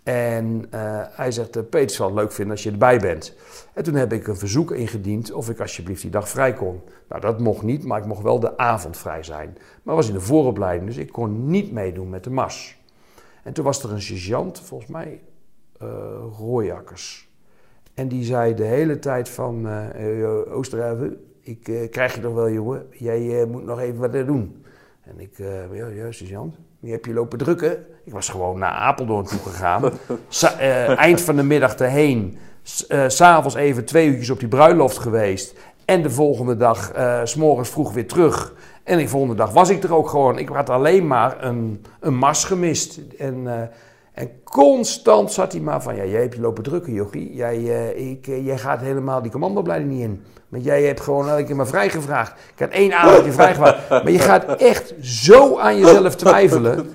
En eh, hij zegt, eh, Peter zal het leuk vinden als je erbij bent. En toen heb ik een verzoek ingediend of ik alsjeblieft die dag vrij kon. Nou, dat mocht niet, maar ik mocht wel de avond vrij zijn. Maar was in de vooropleiding, dus ik kon niet meedoen met de mas. En toen was er een sergeant, volgens mij eh Rooijakkers. En die zei de hele tijd van, eh eh, Oosterhaven, ik krijg je nog wel jongen, jij moet nog even wat doen. En ik, ja, ja, sergeant, wie heb je lopen drukken? Ik was gewoon naar Apeldoorn toe gegaan. Eind van de middag erheen. S'avonds even twee uurtjes op die bruiloft geweest. En de volgende dag, s s'morgens vroeg weer terug. En de volgende dag was ik er ook gewoon. Ik had alleen maar een, een mars gemist. En, en constant zat hij maar van, ja, jij hebt je lopen drukken, jochie. Jij, eh, ik, eh, jij gaat helemaal die commandoopleiding niet in. Want jij hebt gewoon elke keer maar vrijgevraagd. Ik had één avondje vrijgevraagd. Maar je gaat echt zo aan jezelf twijfelen.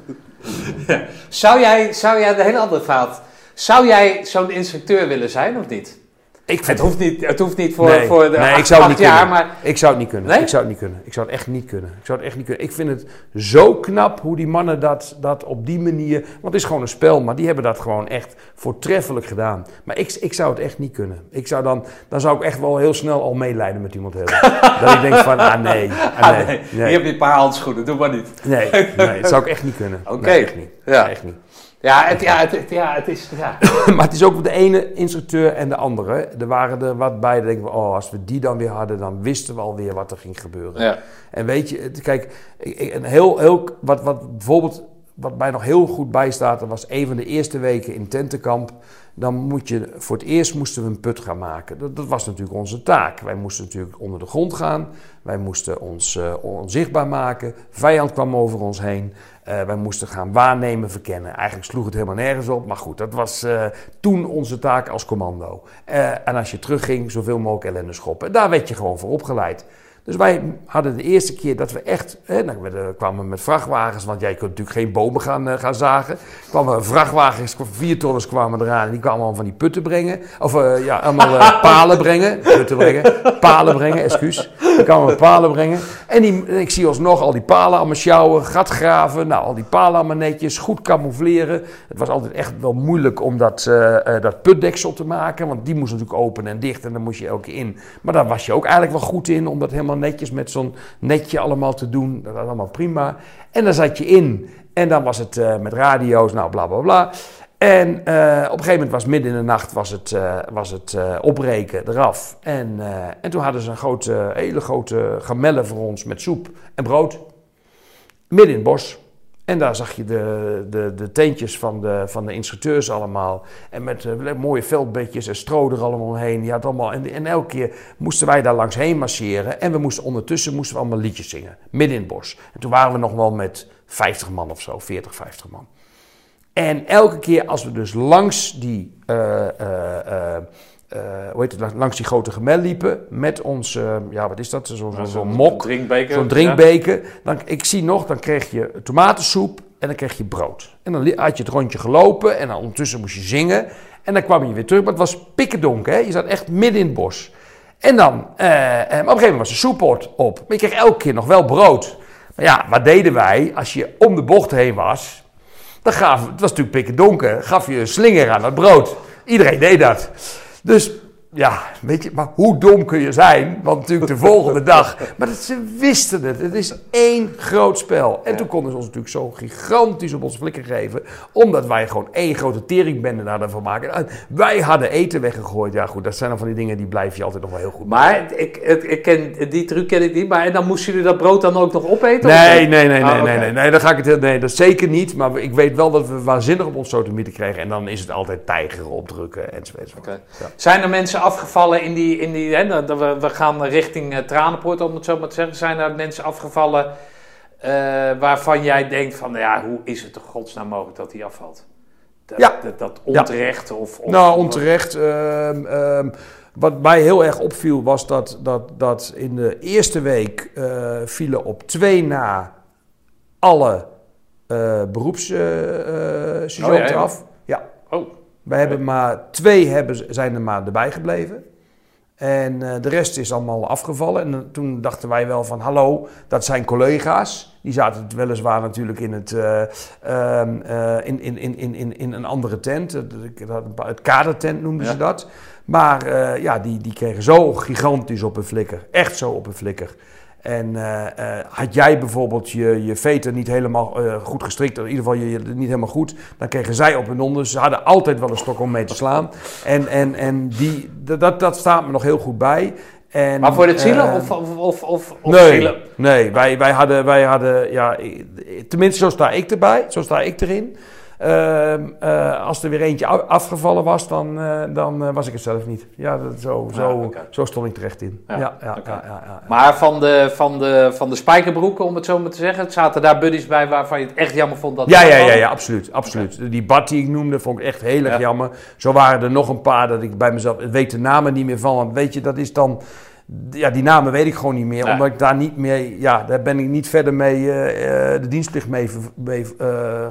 Zou jij, zou jij, de hele andere vraag. Zou jij zo'n instructeur willen zijn of niet? Ik Het hoeft niet, het hoeft niet voor, nee, voor de nee, acht, ik zou het niet jaar, kunnen. maar Ik zou het niet kunnen. Nee? Ik zou het niet kunnen. Ik zou het echt niet kunnen. Ik zou het echt niet kunnen. Ik vind het zo knap hoe die mannen dat, dat op die manier. Want het is gewoon een spel, maar die hebben dat gewoon echt voortreffelijk gedaan. Maar ik, ik zou het echt niet kunnen. Ik zou dan, dan zou ik echt wel heel snel al meelijden met iemand hebben. dat ik denk van, ah nee, ah, Ah, nee, je een paar handschoenen, doe maar niet. nee, nee, dat zou ik echt niet kunnen. Oké. Echt niet. Ja. Echt niet. Ja, het, ja, het, het- ja, het is. Ja. maar het is ook de ene instructeur en de andere. Er waren er wat bij, dan denken we, oh, als we die dan weer hadden, dan wisten we alweer wat er ging gebeuren. Ja. En weet je, kijk, een heel, heel, wat, wat bijvoorbeeld, wat mij nog heel goed bijstaat, dat was een van de eerste weken in tentenkamp. Dan moet je, voor het eerst moesten we een put gaan maken. Dat, dat was natuurlijk onze taak. Wij moesten natuurlijk onder de grond gaan. Wij moesten ons eh, onzichtbaar maken. Vijand kwam over ons heen. Eh, wij moesten gaan waarnemen, verkennen. Eigenlijk sloeg het helemaal nergens op. Maar goed, dat was eh, toen onze taak als commando. Eh, en als je terugging, zoveel mogelijk ellende schoppen. Daar werd je gewoon voor opgeleid. Dus wij hadden de eerste keer dat we echt, hè, dan werden- kwamen we met vrachtwagens, want jij kunt natuurlijk geen bomen gaan, gaan zagen. Kwamen vrachtwagens, vier tonners kwamen eraan en die kwamen allemaal van die putten brengen. Of ja, allemaal palen brengen. Putten brengen, palen brengen, excuus. Die kwamen palen brengen. En die, ik zie alsnog al die palen allemaal sjouwen, gat graven. Nou, al die palen allemaal netjes, goed camoufleren. Het was altijd echt wel moeilijk om dat, eh, eh, dat putdeksel te maken, want die moest natuurlijk open en dicht en dan moest je elke keer in. Maar daar was je ook eigenlijk wel goed in, om dat helemaal netjes met zo'n netje allemaal te doen. Dat was allemaal prima. En dan zat je in en dan was het eh, met radio's, nou bla bla bla. En eh, op een gegeven moment was midden in de nacht was het, eh, was het eh, opbreken eraf. En, en toen hadden ze een grote, hele grote gamelle voor ons met soep en brood. Midden in het bos. En daar zag je de, de, de tentjes van de, van de instructeurs allemaal. En met mooie veldbedjes en stro er allemaal omheen. Had allemaal, en, en elke keer moesten wij daar langs heen marcheren. En we moesten ondertussen moesten we allemaal liedjes zingen. Midden in het bos. En toen waren we nog wel met 50 man of zo. 40, 50 man. En elke keer als we dus langs die, eh, eh, eh, hoe heet het, langs die grote gemel liepen met ons, eh, ja wat is dat, zo'n zo, zo'n mok, drinkbeker. zo'n drinkbeker. Dan, ik zie nog, dan kreeg je tomatensoep en dan kreeg je brood. En dan had je het rondje gelopen en dan ondertussen moest je zingen. En dan kwam je weer terug, maar het was pikkendonker, hè? je zat echt midden in het bos. En dan, eh, op een gegeven moment was de soepot op, maar je kreeg elke keer nog wel brood. Maar ja, wat deden wij als je om de bocht heen was? Dan gaf, het was natuurlijk pikken donker, gaf je een slinger aan het brood. Iedereen deed dat. Dus ja, weet je, maar hoe dom kun je zijn? Want natuurlijk de volgende dag. Maar dat, ze wisten het. Het is één groot spel. En toen konden ze ons natuurlijk zo gigantisch op ons flikker geven. Omdat wij gewoon één grote teringbende daarvan maken. En wij hadden eten weggegooid. Ja, goed, dat zijn dan van die dingen die blijf je altijd nog wel heel goed. Maar ik, ik, ik ken, die truc ken ik niet. Maar en dan moesten jullie dat brood dan ook nog opeten? of Nee, nee, nee, nee, Ah, nee, nee, nee, dat ga ik het nee, dat zeker niet. Maar ik weet wel dat we waanzinnig op ons sotomieten kregen. En dan is het altijd tijgeren, opdrukken enzovoort. Oké. Ja. Zijn er mensen afgevallen in die... In die hè, dat we, we gaan richting eh, Tranenpoort, om het zo maar te zeggen. Zijn er mensen afgevallen eh, waarvan jij denkt van... Ja, hoe is het toch godsnaam mogelijk dat die afvalt? Dat, Ja. dat, dat onterecht of, of... Nou, onterecht. ehm, ehm, wat mij heel erg opviel was dat, dat, dat in de eerste week eh, vielen op twee na alle Oh, ja, ja. af. Wij hebben maar twee hebben, zijn er maar erbij gebleven. En eh, de rest is allemaal afgevallen. En eh, toen dachten wij wel van, hallo, dat zijn collega's. Die zaten weliswaar natuurlijk in, het, eh, ehm, eh, in, in, in, in, in, in een andere tent. Het, kadertent noemden Ja. ze dat. Maar ja, die, die kregen zo gigantisch op een flikker. Echt zo op een flikker. En eh, eh, had jij bijvoorbeeld je, je veten niet helemaal eh, goed gestrikt, in ieder geval je, je niet helemaal goed, dan kregen zij op hun onder. Ze hadden altijd wel een stok om mee te slaan. En, en, en die, dat, dat staat me nog heel goed bij. En, maar voor het zielen of, of, of, of, of nee, zielen? nee wij, wij hadden, wij hadden ja, tenminste zo sta ik erbij, zo sta ik erin. Ehm, eh, als er weer eentje afgevallen was, dan, eh, dan eh, was ik het zelf niet. Ja, dat, zo, zo, Ah, zo stond ik terecht in. Ja, Ja, ja, ja. Maar van de, van, de, van de spijkerbroeken, om het zo maar te zeggen, zaten daar buddies bij waarvan je het echt jammer vond dat Ja, ja, ja, ja, absoluut. absoluut. Die Bart die ik noemde, vond ik echt heel erg Ja. jammer. Zo waren er nog een paar dat ik bij mezelf, ik weet de namen niet meer van. Want weet je, dat is dan, ja, die namen weet ik gewoon niet meer. Nee. Omdat ik daar niet meer, ja, daar ben ik niet verder mee, de dienstplicht mee,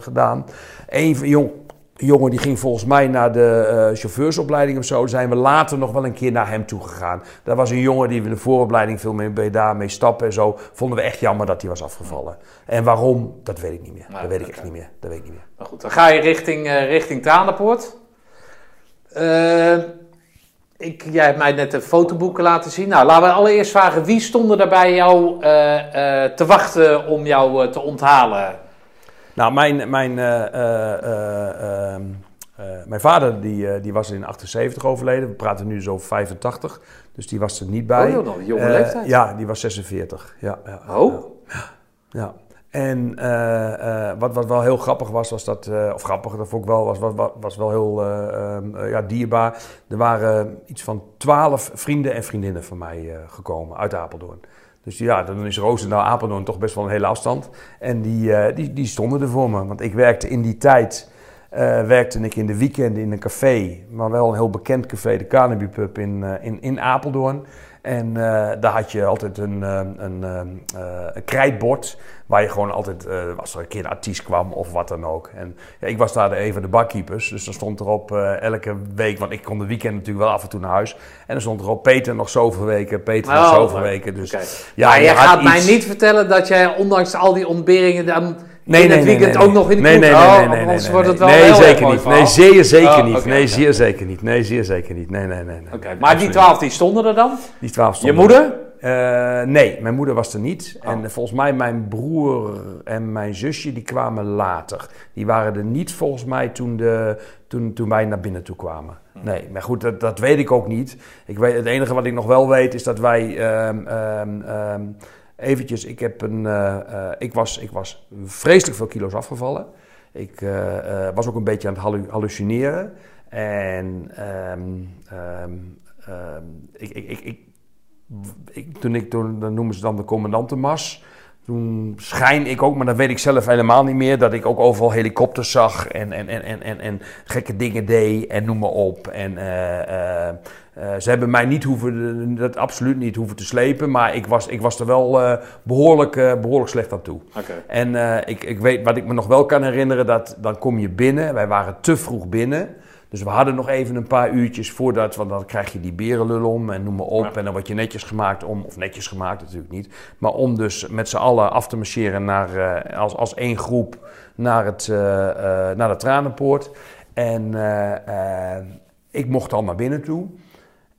gedaan. Eén van- jong, jongen die ging volgens mij naar de eh, chauffeursopleiding of zo. Zijn we later nog wel een keer naar hem toe gegaan. Daar was een jongen die we in de vooropleiding veel mee, bij daarmee stappen en zo. Vonden we echt jammer dat hij was afgevallen. En waarom, dat weet ik niet meer. Dat weet ik echt niet meer. Dat weet ik niet meer. Maar goed, dan ga je richting, eh richting Tranenpoort. Eh, ik, jij hebt mij net de fotoboeken laten zien. Nou, laten we allereerst vragen, wie stonden er bij jou te wachten om jou te onthalen? Nou, mijn, mijn, eh, eh, eh, ehm, eh, mijn vader die, die was in 78 overleden. We praten nu zo over 85. Dus die was er niet bij. Oh, nog een jonge leeftijd. Ja, die was 46. Ja, ja, Oh, ja. En wat, wat wel heel grappig was, was dat, of grappig, dat vond ik wel, was, was, was wel heel eh, ehm, eh, ja, dierbaar. Er waren iets van twaalf vrienden en vriendinnen van mij gekomen uit Apeldoorn. Dus ja, dan is Roosendaal Apeldoorn toch best wel een hele afstand. En die, eh, die, die stonden er voor me. Want ik werkte in die tijd, eh, werkte ik in de weekenden in een café. Maar wel een heel bekend café, de Carnaby Pub in, eh, in, in Apeldoorn. En eh, daar had je altijd een, eh, een, eh, een krijtbord. Waar je gewoon altijd, eh, als er een keer een artiest kwam of wat dan ook. En ja, ik was daar de, een van de barkeepers. Dus dan stond erop eh, elke week, want ik kon de weekend natuurlijk wel af en toe naar huis. En dan stond erop Peter nog zoveel weken, Peter nog Oh, zoveel weken. Dus ja, maar je gaat mij niet vertellen dat jij ondanks al die ontberingen dan Nee, in nee, het nee, weekend nee, ook nog in de nee, kroeg... nee, nee, Oh, nee, nee, wordt het nee, wel nee, zeker mooi niet. Nee, zeer zeker Oh, niet. nee, zeer zeker niet. Nee, zeer zeker niet. Nee, nee, nee. Oké, maar die twaalf die stonden er dan? Die twaalf Je stonden. moeder? Eh, nee, mijn moeder was er niet. Oh. En volgens mij mijn broer en mijn zusje die kwamen later. Die waren er niet volgens mij toen, de, toen, toen wij naar binnen toe kwamen. Hm. Nee, maar goed, dat, dat weet ik ook niet. Ik weet, het enige wat ik nog wel weet is dat wij... ehm, ehm, ehm, eventjes, ik, heb een, eh, eh, ik, was, ik was vreselijk veel kilo's afgevallen. Ik eh, was ook een beetje aan het hallu- hallucineren. En ehm, ehm, ehm, ik, ik, ik, ik, toen ik, toen, dan noemen ze dan de commandantenmas. Toen schijn ik ook, maar dat weet ik zelf helemaal niet meer, dat ik ook overal helikopters zag en, en, en, en, en, gekke dingen deed en noem maar op. En eh, ze hebben mij niet hoeven, dat absoluut niet hoeven te slepen, maar ik was, ik was er wel eh, behoorlijk, eh, behoorlijk slecht aan toe. En ik, ik weet, wat ik me nog wel kan herinneren, dat dan kom je binnen. Wij waren te vroeg binnen. Dus we hadden nog even een paar uurtjes voordat, want dan krijg je die berenlul om en noem maar op. Ja. En dan word je netjes gemaakt om, of netjes gemaakt natuurlijk niet. Maar om dus met z'n allen af te marcheren naar, als, als één groep naar, het, naar de Tranenpoort. En ik mocht al naar binnen toe.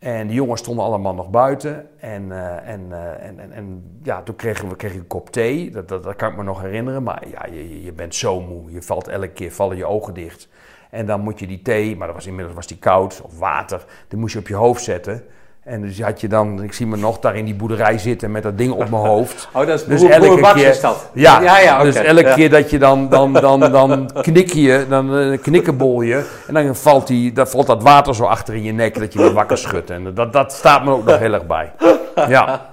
En die jongens stonden allemaal nog buiten. En, eh, en, eh, en, en, en ja, toen kregen we kregen een kop thee. Dat, dat, dat kan ik me nog herinneren. Maar ja, je- je bent zo moe. Je valt elke keer, vallen je ogen dicht. En dan moet je die thee, maar dat was inmiddels was die koud of water, die moest je op je hoofd zetten. En dus had je dan, ik zie me nog daar in die boederij zitten met dat ding op mijn hoofd. Oh, dat is Dus Boer, elke Boer Baks keer- is dat. Ja, ja, ja dus elke Ja. keer dat je dan, dan, dan, dan knik je, dan eh, knikkenbol je. En dan valt, die, dan valt dat water zo achter in je nek dat je weer wakker schudt. En dat, dat staat me ook nog heel erg bij. Ja.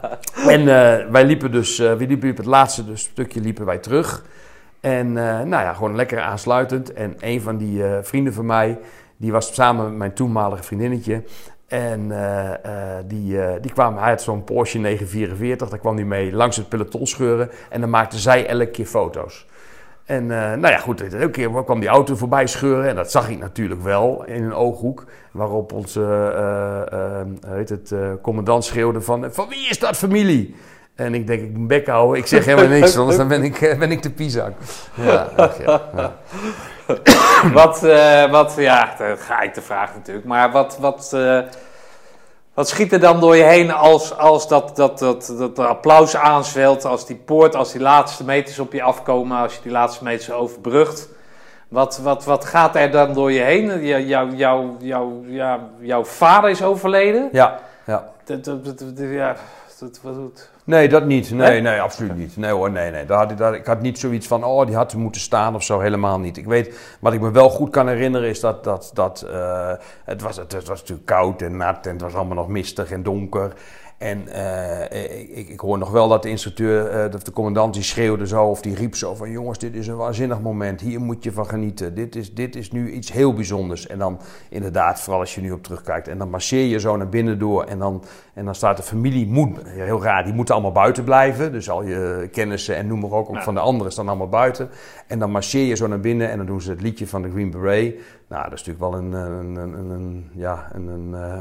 En eh, wij liepen dus, eh, we liepen het laatste dus stukje liepen wij terug. En nou ja, gewoon lekker aansluitend. En een van die vrienden van mij, die was samen met mijn toenmalige vriendinnetje. En eh, eh, die, eh, die kwam, hij had zo'n Porsche 944, daar kwam hij mee langs het peloton scheuren. En dan maakten zij elke keer foto's. En nou ja, goed, elke keer kwam die auto voorbij scheuren. En dat zag ik natuurlijk wel in een ooghoek. Waarop onze heet het, commandant schreeuwde van... Van wie is dat familie? En ik denk, ik moet bek houden. Ik zeg helemaal niks, anders dan ben ik, ben ik de piezak. Ja, ach ja, ja. Wat, eh, wat, ja, dat ga ik de vraag natuurlijk. Maar wat, wat, eh, wat schiet er dan door je heen als, als dat, dat, dat, dat applaus aanzwelt, als die poort, als die laatste meters op je afkomen, als je die laatste meters overbrugt? Wat, wat, wat gaat er dan door je heen? Jou, jou, jou, jou, ja, jouw vader is overleden? ja, ja. Dat, dat, dat, dat- ja, dat, wat doet... Nee, dat niet. Nee, Nee? nee, absoluut niet. Nee hoor, nee, nee. Daar had ik, daar, ik had niet zoiets van, oh, die had moeten staan of zo, helemaal niet. Ik weet, wat ik me wel goed kan herinneren is dat, dat, dat eh, het, was, het, was natuurlijk koud en nat en het was allemaal nog mistig en donker. En eh, ik, ik hoor nog wel dat de instructeur, of de commandant, die schreeuwde zo of die riep zo van... jongens, dit is een waanzinnig moment, hier moet je van genieten. Dit is, dit is nu iets heel bijzonders. En dan inderdaad, vooral als je nu op terugkijkt, en dan marcheer je zo naar binnen door... en dan, en dan staat de familie, moet, heel raar, die moeten allemaal buiten blijven. Dus al je kennissen en noem maar ook, van de anderen staan allemaal buiten. En dan marcheer je zo naar binnen en dan doen ze het liedje van de Green Beret... Nou, dat is natuurlijk wel een, eh, een, een, een, een- ja, een, een, eh,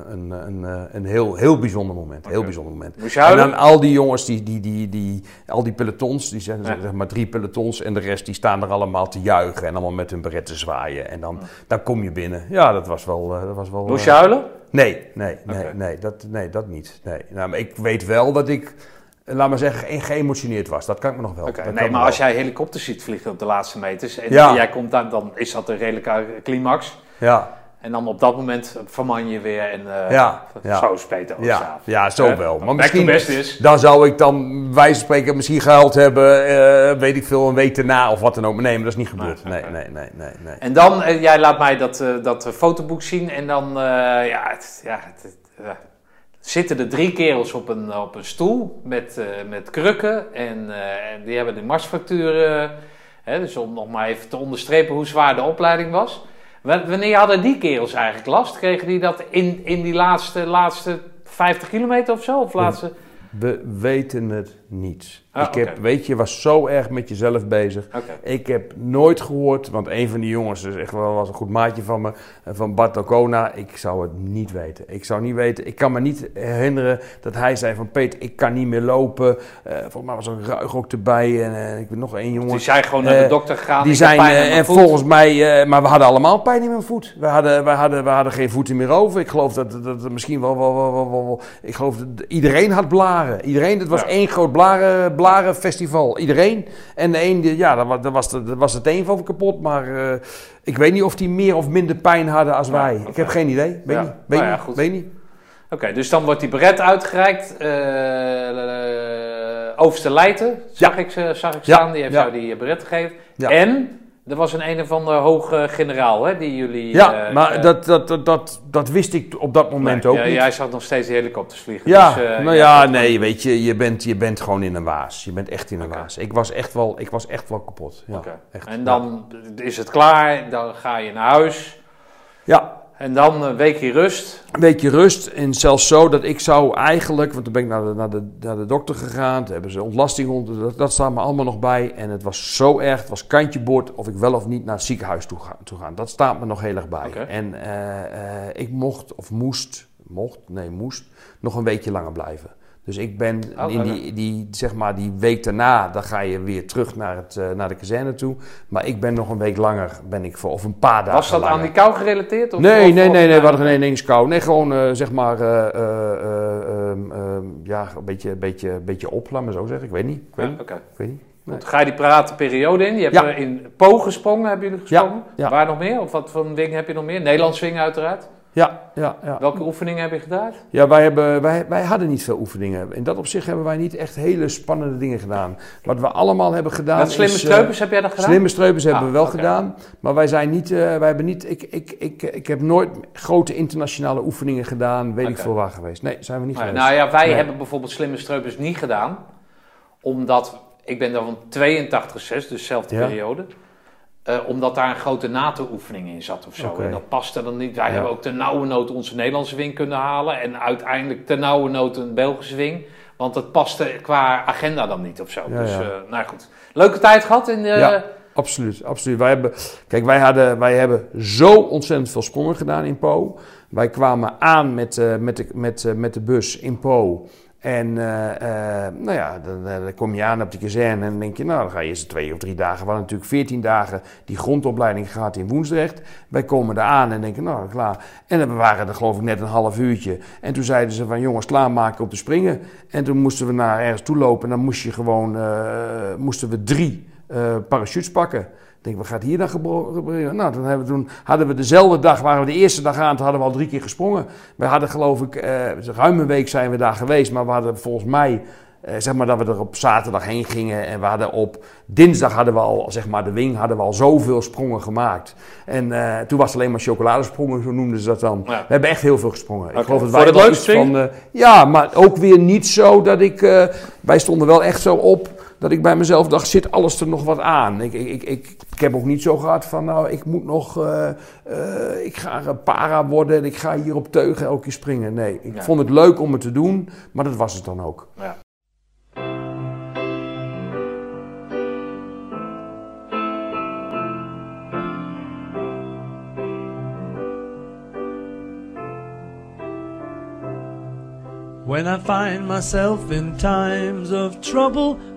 een, een, heel, heel bijzonder moment. Heel bijzonder moment. Moest je En dan al die jongens, die, die, die, die, al die pelotons, die zijn Ja. zeg maar drie pelotons en de rest die staan er allemaal te juichen en allemaal met hun beret te zwaaien. En dan, dan kom je binnen. Ja, dat was wel... eh, dat was wel Moest eh, je huilen? Nee, nee, nee, nee, dat, nee, dat niet. Nee. Nou, maar ik weet wel dat ik, eh, laat maar zeggen, ge- geëmotioneerd was. Dat kan ik me nog wel. Nee, maar wel. als jij helikopters ziet vliegen op de laatste meters en Ja. jij komt daar, dan is dat een redelijke climax. Ja, En dan op dat moment verman je weer en eh Ja, ja. zo speten ja, ja, zo Eh, wel. Maar misschien, best is. dan zou ik dan, wijze van spreken, misschien gehuild hebben, eh, weet ik veel, een week daarna of wat dan ook. Maar nee, maar dat is niet gebeurd. Nee, Nee, nee, nee, nee, nee. En dan, eh, jij laat mij dat, eh, dat eh, fotoboek zien en dan, eh, ja, het, ja het, eh, zitten er drie kerels op een, op een stoel met, eh, met krukken en, eh, en die hebben de marsfractuur, hè, dus om nog maar even te onderstrepen hoe zwaar de opleiding was. Wa- Wanneer hadden die kerels eigenlijk last? Kregen die dat in, in die laatste, laatste 50 kilometer of zo? Of laatste... We weten het niet. Ah, ik heb, weet je, je was zo erg met jezelf bezig. Ik heb nooit gehoord, want een van die jongens is echt wel was een goed maatje van me, eh, van Bart Ocona. Ik zou het niet weten. Ik zou niet weten. Ik kan me niet herinneren dat hij zei van Peter, ik kan niet meer lopen. Eh volgens mij was er een ruig ook erbij en eh, ik weet nog één jongen. Die zijn gewoon naar de dokter gegaan. Die zijn, en voet. volgens mij, maar we hadden allemaal pijn in mijn voet. We hadden, we hadden, we hadden geen voeten meer over. Ik geloof dat, dat, dat misschien wel, wel, wel, wel, wel- ik geloof dat iedereen had blaren. Iedereen, het was Ja. één groot blaren, blarenfestival. Iedereen. En de een, ja, daar wa- daar was, daar was het een van kapot. Maar eh, ik weet niet of die meer of minder pijn hadden als Ja, wij. Ik heb geen idee. Weet Ja. niet. Weet, Nou ja, niet. goed. weet niet. Oké, dus dan wordt die beret uitgereikt. eh eh, Overste Leijten, zag, ik, ze- zag ik staan. Die heeft jou die beret gegeven. En er was een een of andere hoge generaal, hè, die jullie... Ja, eh, maar eh, dat, dat, dat, dat, wist ik op dat moment nee, ook ja, niet. Jij zag nog steeds die helikopters vliegen. Ja, dus, eh, nou ja, nee, weet je, je bent, je bent gewoon in een waas. Je bent echt in een waas. Ik was echt wel, ik was echt wel kapot. Ja, echt. En dan is het klaar, dan ga je naar huis. Ja, En dan een weekje rust. een beetje rust. En zelfs zo dat ik zou eigenlijk, want toen ben ik naar de, naar de, naar de dokter gegaan. Toen hebben ze ontlasting onder, dat, dat staat me allemaal nog bij. En het was zo erg, het was kantje boord of ik wel of niet naar het ziekenhuis toe, ga, toe gaan. Dat staat me nog heel erg bij. En eh, eh, ik mocht of moest, mocht, nee moest, nog een weekje langer blijven. Dus ik ben Oh, in die, die, zeg maar, die week daarna, dan ga je weer terug naar, het, eh, naar de kazerne toe. Maar ik ben nog een week langer, ben ik voor, of een paar dagen Was dat langer. aan die kou gerelateerd? Of, Nee, of- nee, of- nee, nee, we hadden geen ineens kou. Nee, gewoon eh, zeg maar, ehm, ja, een beetje, beetje, beetje op, laat maar zo zeggen. Ik weet niet. Ik weet, Ja, niet. Ik weet niet. Goed, Ga je die praten periode in? Je hebt Ja. in Po gesprongen, hebben jullie gesprongen? ja. Waar nog meer? Of wat voor een ding heb je nog meer? Nederlands swingen uiteraard. Ja, ja, ja. Welke oefeningen heb je gedaan? Ja, wij, hebben, wij, wij hadden niet veel oefeningen. In dat opzicht hebben wij niet echt hele spannende dingen gedaan. Wat we allemaal hebben gedaan Wat slimme is... eh, streupers heb jij dat gedaan? Slimme streupers hebben Ah, we wel gedaan. Maar wij zijn niet... eh, wij hebben niet ik, ik, ik, ik heb nooit grote internationale oefeningen gedaan. Weet ik veel waar geweest. Nee, zijn we niet Nee, geweest. nou ja, wij Nee. hebben bijvoorbeeld slimme streupers niet gedaan. Omdat, ik ben dan van 82, 6, dus dezelfde Ja. periode. Eh, omdat daar een grote NATO-oefening in zat of zo. En dat paste dan niet. Wij Ja. hebben ook ten nauwe nood onze Nederlandse wing kunnen halen. En uiteindelijk ten nauwe nood een Belgische wing. Want dat paste qua agenda dan niet of zo. Ja, dus, ja. eh, nou goed. Leuke tijd gehad in de... Ja. Absoluut, absoluut. Wij hebben, kijk, wij, hadden, wij hebben zo ontzettend veel sprongen gedaan in Po. Wij kwamen aan met, eh, met, de, met, eh, met de bus in Po. En eh, eh, nou ja, dan, eh, dan kom je aan op die kazerne en denk je, nou, dan ga je eerst twee of drie dagen. We hadden natuurlijk veertien dagen die grondopleiding gehad in Woensdrecht. Wij komen daar aan en denken, nou, klaar. En dan waren er geloof ik net een half uurtje. En toen zeiden ze van, jongens, klaarmaken op de springen. En toen moesten we naar ergens toe lopen en dan moest je gewoon, moesten we drie parachutes pakken. Ik denk, wat gaat hier dan gebeuren? Nou, dan hebben we toen, hadden we dezelfde dag, waren we de eerste dag aan, toen hadden we al drie keer gesprongen. We hadden geloof ik, eh, ruim een week zijn we daar geweest, maar we hadden volgens mij, eh, zeg maar dat we er op zaterdag heen gingen. En we hadden op dinsdag hadden we al, zeg maar de wing, hadden we al zoveel sprongen gemaakt. En eh, toen was het alleen maar chocoladesprongen, zo noemden ze dat dan. Ja. We hebben echt heel veel gesprongen. Ik geloof dat Voor het wel leukst iets van, eh, ja, maar ook weer niet zo dat ik, eh, wij stonden wel echt zo op dat ik bij mezelf dacht, zit alles er nog wat aan? Ik, ik, ik, ik, ik heb ook niet zo gehad van, nou, ik moet nog, eh, eh, ik ga een para worden en ik ga hier op teugen elke keer springen. Nee, ik Ja. vond het leuk om het te doen, maar dat was het dan ook. Ja. When I find myself in times of trouble,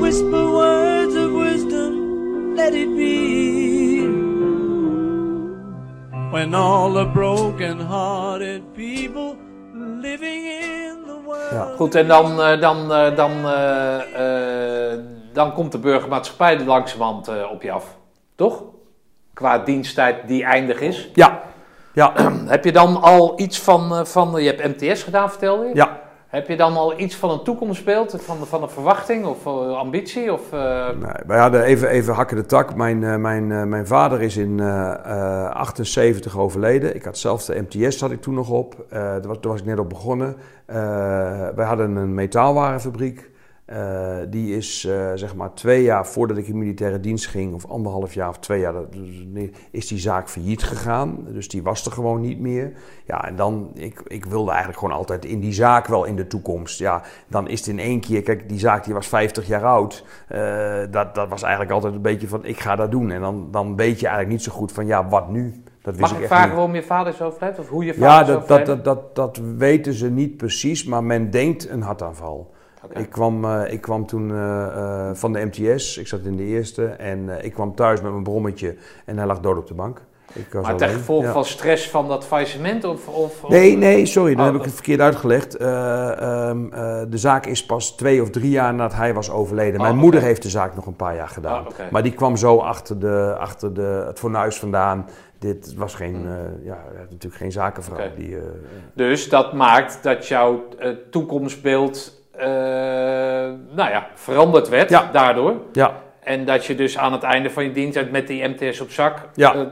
Whisper words of wisdom, let it be. When all the broken hearted people living in the world. Ja. Goed, en dan, eh, dan, eh, dan, eh, eh, dan komt de burgermaatschappij er langzamerhand eh, op je af. Toch? Qua diensttijd die eindig is. Ja, ja, Heb je dan al iets van, van je hebt MTS gedaan, vertelde je? ja. Heb je dan al iets van een toekomstbeeld, van, van een verwachting of eh, ambitie? Of, eh, Nee, wij hadden even, even hakken de tak. Mijn, eh, mijn, mijn vader is in eh, eh, 78 overleden. Ik had zelf de MTS had ik toen nog op. Daar, was, daar was ik net op begonnen. Wij hadden een metaalwarenfabriek. Eh, die is eh, zeg maar twee jaar voordat ik in militaire dienst ging, of anderhalf jaar of twee jaar, is die zaak failliet gegaan. Dus die was er gewoon niet meer. Ja, en dan, ik, ik wilde eigenlijk gewoon altijd in die zaak wel in de toekomst. Ja, dan is het in één keer, kijk, die zaak die was 50 jaar oud. Eh, dat, dat was eigenlijk altijd een beetje van, ik ga dat doen. En dan, dan weet je eigenlijk niet zo goed van, ja, wat nu? Dat wist mag ik ik echt vragen niet. waarom je vader is overleden? Of hoe je vader Ja, is dat, dat, dat, dat, dat weten ze niet precies, maar men denkt een hartaanval. Ik, kwam, eh, ik kwam toen eh, eh, van de MTS, ik zat in de eerste en ik kwam thuis met mijn brommetje en hij lag dood op de bank. Ik was Maar ten gevolge Ja. van stress van dat faillissement? Of, of, Nee, nee, sorry, dat Oh, heb ik het verkeerd uitgelegd. Eh, ehm, eh, de zaak is pas twee of drie jaar nadat hij was overleden. Mijn Oh, moeder heeft de zaak nog een paar jaar gedaan. Oh. Maar die kwam zo achter, de, achter de, het fornuis vandaan. Dit was geen, Hmm. eh, ja, natuurlijk geen zakenvrouw. Die, eh, Dus dat maakt dat jouw toekomstbeeld nou ja, veranderd werd Ja. daardoor. ja, En dat je dus aan het einde van je diensttijd met die MTS op zak, Ja. eh, eh,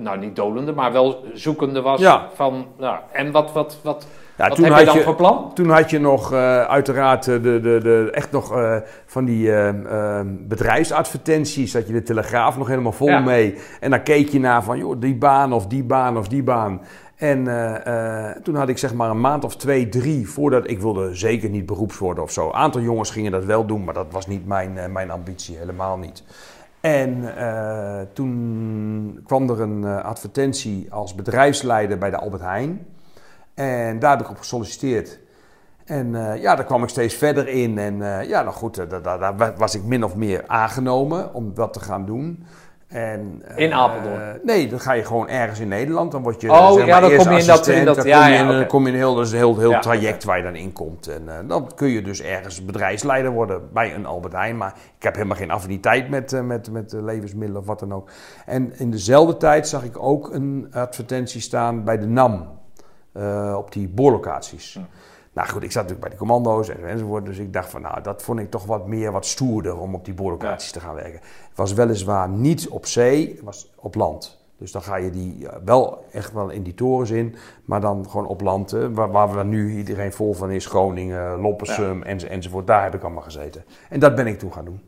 nou niet dolende, maar wel zoekende was Ja. van, nou, en wat, wat, wat, Ja, Wat toen heb had je dan je- voor plan? Toen had je nog eh, uiteraard eh, de, de, de, echt nog eh, van die eh, eh, bedrijfsadvertenties. Dat je de Telegraaf nog helemaal vol mee. En dan keek je naar van joh, die baan of die baan of die baan. En eh, eh, toen had ik zeg maar een maand of twee, drie voordat ik wilde zeker niet beroeps worden of zo. Een aantal jongens gingen dat wel doen, maar dat was niet mijn, eh, mijn ambitie, helemaal niet. En toen kwam er een advertentie als bedrijfsleider bij de Albert Heijn. En daar heb ik op gesolliciteerd. En ja, daar kwam ik steeds verder in. En ja, nou goed, daar, daar was ik min of meer aangenomen om dat te gaan doen. En, eh, In Apeldoorn? nee, dan ga je gewoon ergens in Nederland. Dan word je Oh, zeg ja, dan kom je in dat- in dat- dan ja, kom je ja, in, kom je in heel, dus een heel, heel Ja, traject waar je dan in komt. En eh, dan kun je dus ergens bedrijfsleider worden bij een Albert Heijn. Maar ik heb helemaal geen affiniteit met, eh, met, met eh, levensmiddelen of wat dan ook. En in dezelfde tijd zag ik ook een advertentie staan bij de NAM. eh, op die boorlocaties. Nou goed, ik zat natuurlijk bij de commando's en, enzovoort. Dus ik dacht van, nou, dat vond ik toch wat meer, wat stoerder om op die boorlocaties te gaan werken. Het was weliswaar niet op zee, het was op land. Dus dan ga je die eh, wel echt wel in die torens in, maar dan gewoon op land, waar, waar we nu iedereen vol van is, Groningen, Loppersum enzo- enzovoort. Daar heb ik allemaal gezeten. En dat ben ik toen gaan doen.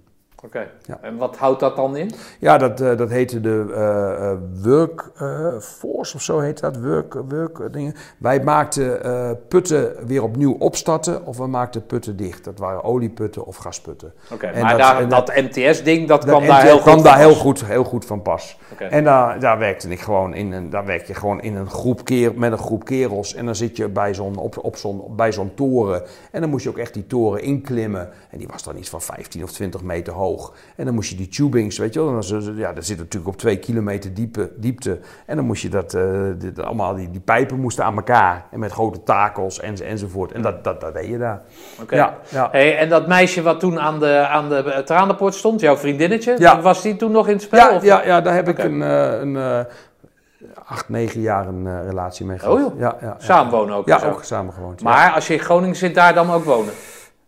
Oké. Ja. En wat houdt dat dan in? Ja, dat, eh, dat heette de eh, eh, Workforce of zo heet dat. Work, work dingen. Wij maakten putten weer opnieuw opstarten of we maakten putten dicht. Dat waren olieputten of gasputten. Oké, maar dat- daar, dat, MTS-ding, dat Dat kwam daar heel goed kwam daar van heel pas. goed, heel goed van pas. Oké. En daar, daar werkte ik gewoon in een, daar werk je gewoon in een groep keer, met een groep kerels. En dan zit je bij zo'n, op, op zo'n, bij zo'n toren. En dan moest je ook echt die toren inklimmen. En die was dan iets van 15 of 20 meter hoog. En dan moest je die tubings, weet je wel. Dan, ja, dat zit natuurlijk op twee kilometer diepe, diepte. En dan moest je dat, eh, dit- allemaal die, die pijpen moesten aan elkaar. En met grote takels en, enzovoort. En dat, dat, dat deed je daar. Oké. Ja, ja. Hey, en dat meisje wat toen aan de, aan de tranenpoort stond, jouw vriendinnetje, Ja. was die toen nog in het spel? Ja, of- ja, ja, daar heb ik een, eh, een eh, acht, negen jaar een eh, relatie mee gehad. Oh, joh. Ja, ja, ja. Samenwonen ook? Ja, zo. ook samen gewoond. Maar als je in Groningen zit, daar dan ook wonen?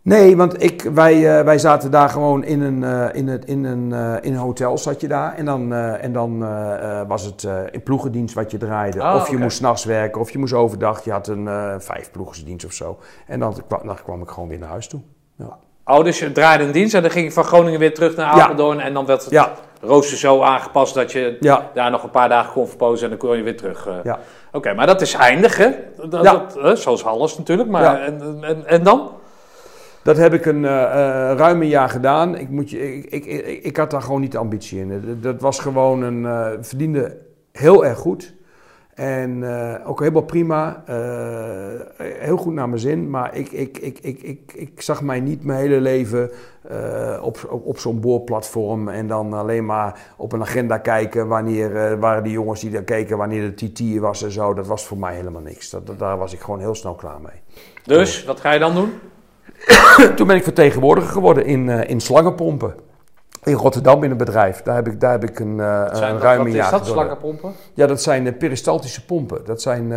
Nee, want ik, wij, eh, wij zaten daar gewoon in een, eh, in het, in een, eh, in een hotel zat je daar. En dan, en dan was het in ploegendienst wat je draaide. Oh, of je moest s'nachts werken, of je moest overdag. Je had een vijf ploegendienst of zo. En dan, kwam- dan kwam ik gewoon weer naar huis toe. Ja. Oh, dus je draaide een dienst en dan ging je van Groningen weer terug naar Ja. Apeldoorn. En dan werd het Ja. rooster zo aangepast dat je Ja. daar nog een paar dagen kon verpozen en dan kon je weer terug. Ja. Oké, maar dat is eindig, hè? Dat, zoals alles natuurlijk. Maar, en, en, en dan? Dat heb ik een eh, ruim een jaar gedaan. Ik, moet je, ik, ik, ik, ik had daar gewoon niet de ambitie in. Dat, was gewoon een. eh, verdiende heel erg goed. En ook helemaal prima. heel goed naar mijn zin. Maar ik, ik, ik, ik, ik, ik zag mij niet mijn hele leven op, op, op zo'n boorplatform. En dan alleen maar op een agenda kijken. Wanneer waren die jongens die daar keken, wanneer de TT was en zo. Dat was voor mij helemaal niks. Dat, dat- daar was ik gewoon heel snel klaar mee. Dus, wat ga je dan doen? Toen ben ik vertegenwoordiger geworden in, eh, in slangenpompen. In Rotterdam in een bedrijf. Daar heb ik, daar heb ik een, eh Zijn een ruim wat is jaar dat, slangenpompen? Ja, dat zijn eh, peristaltische pompen. Dat zijn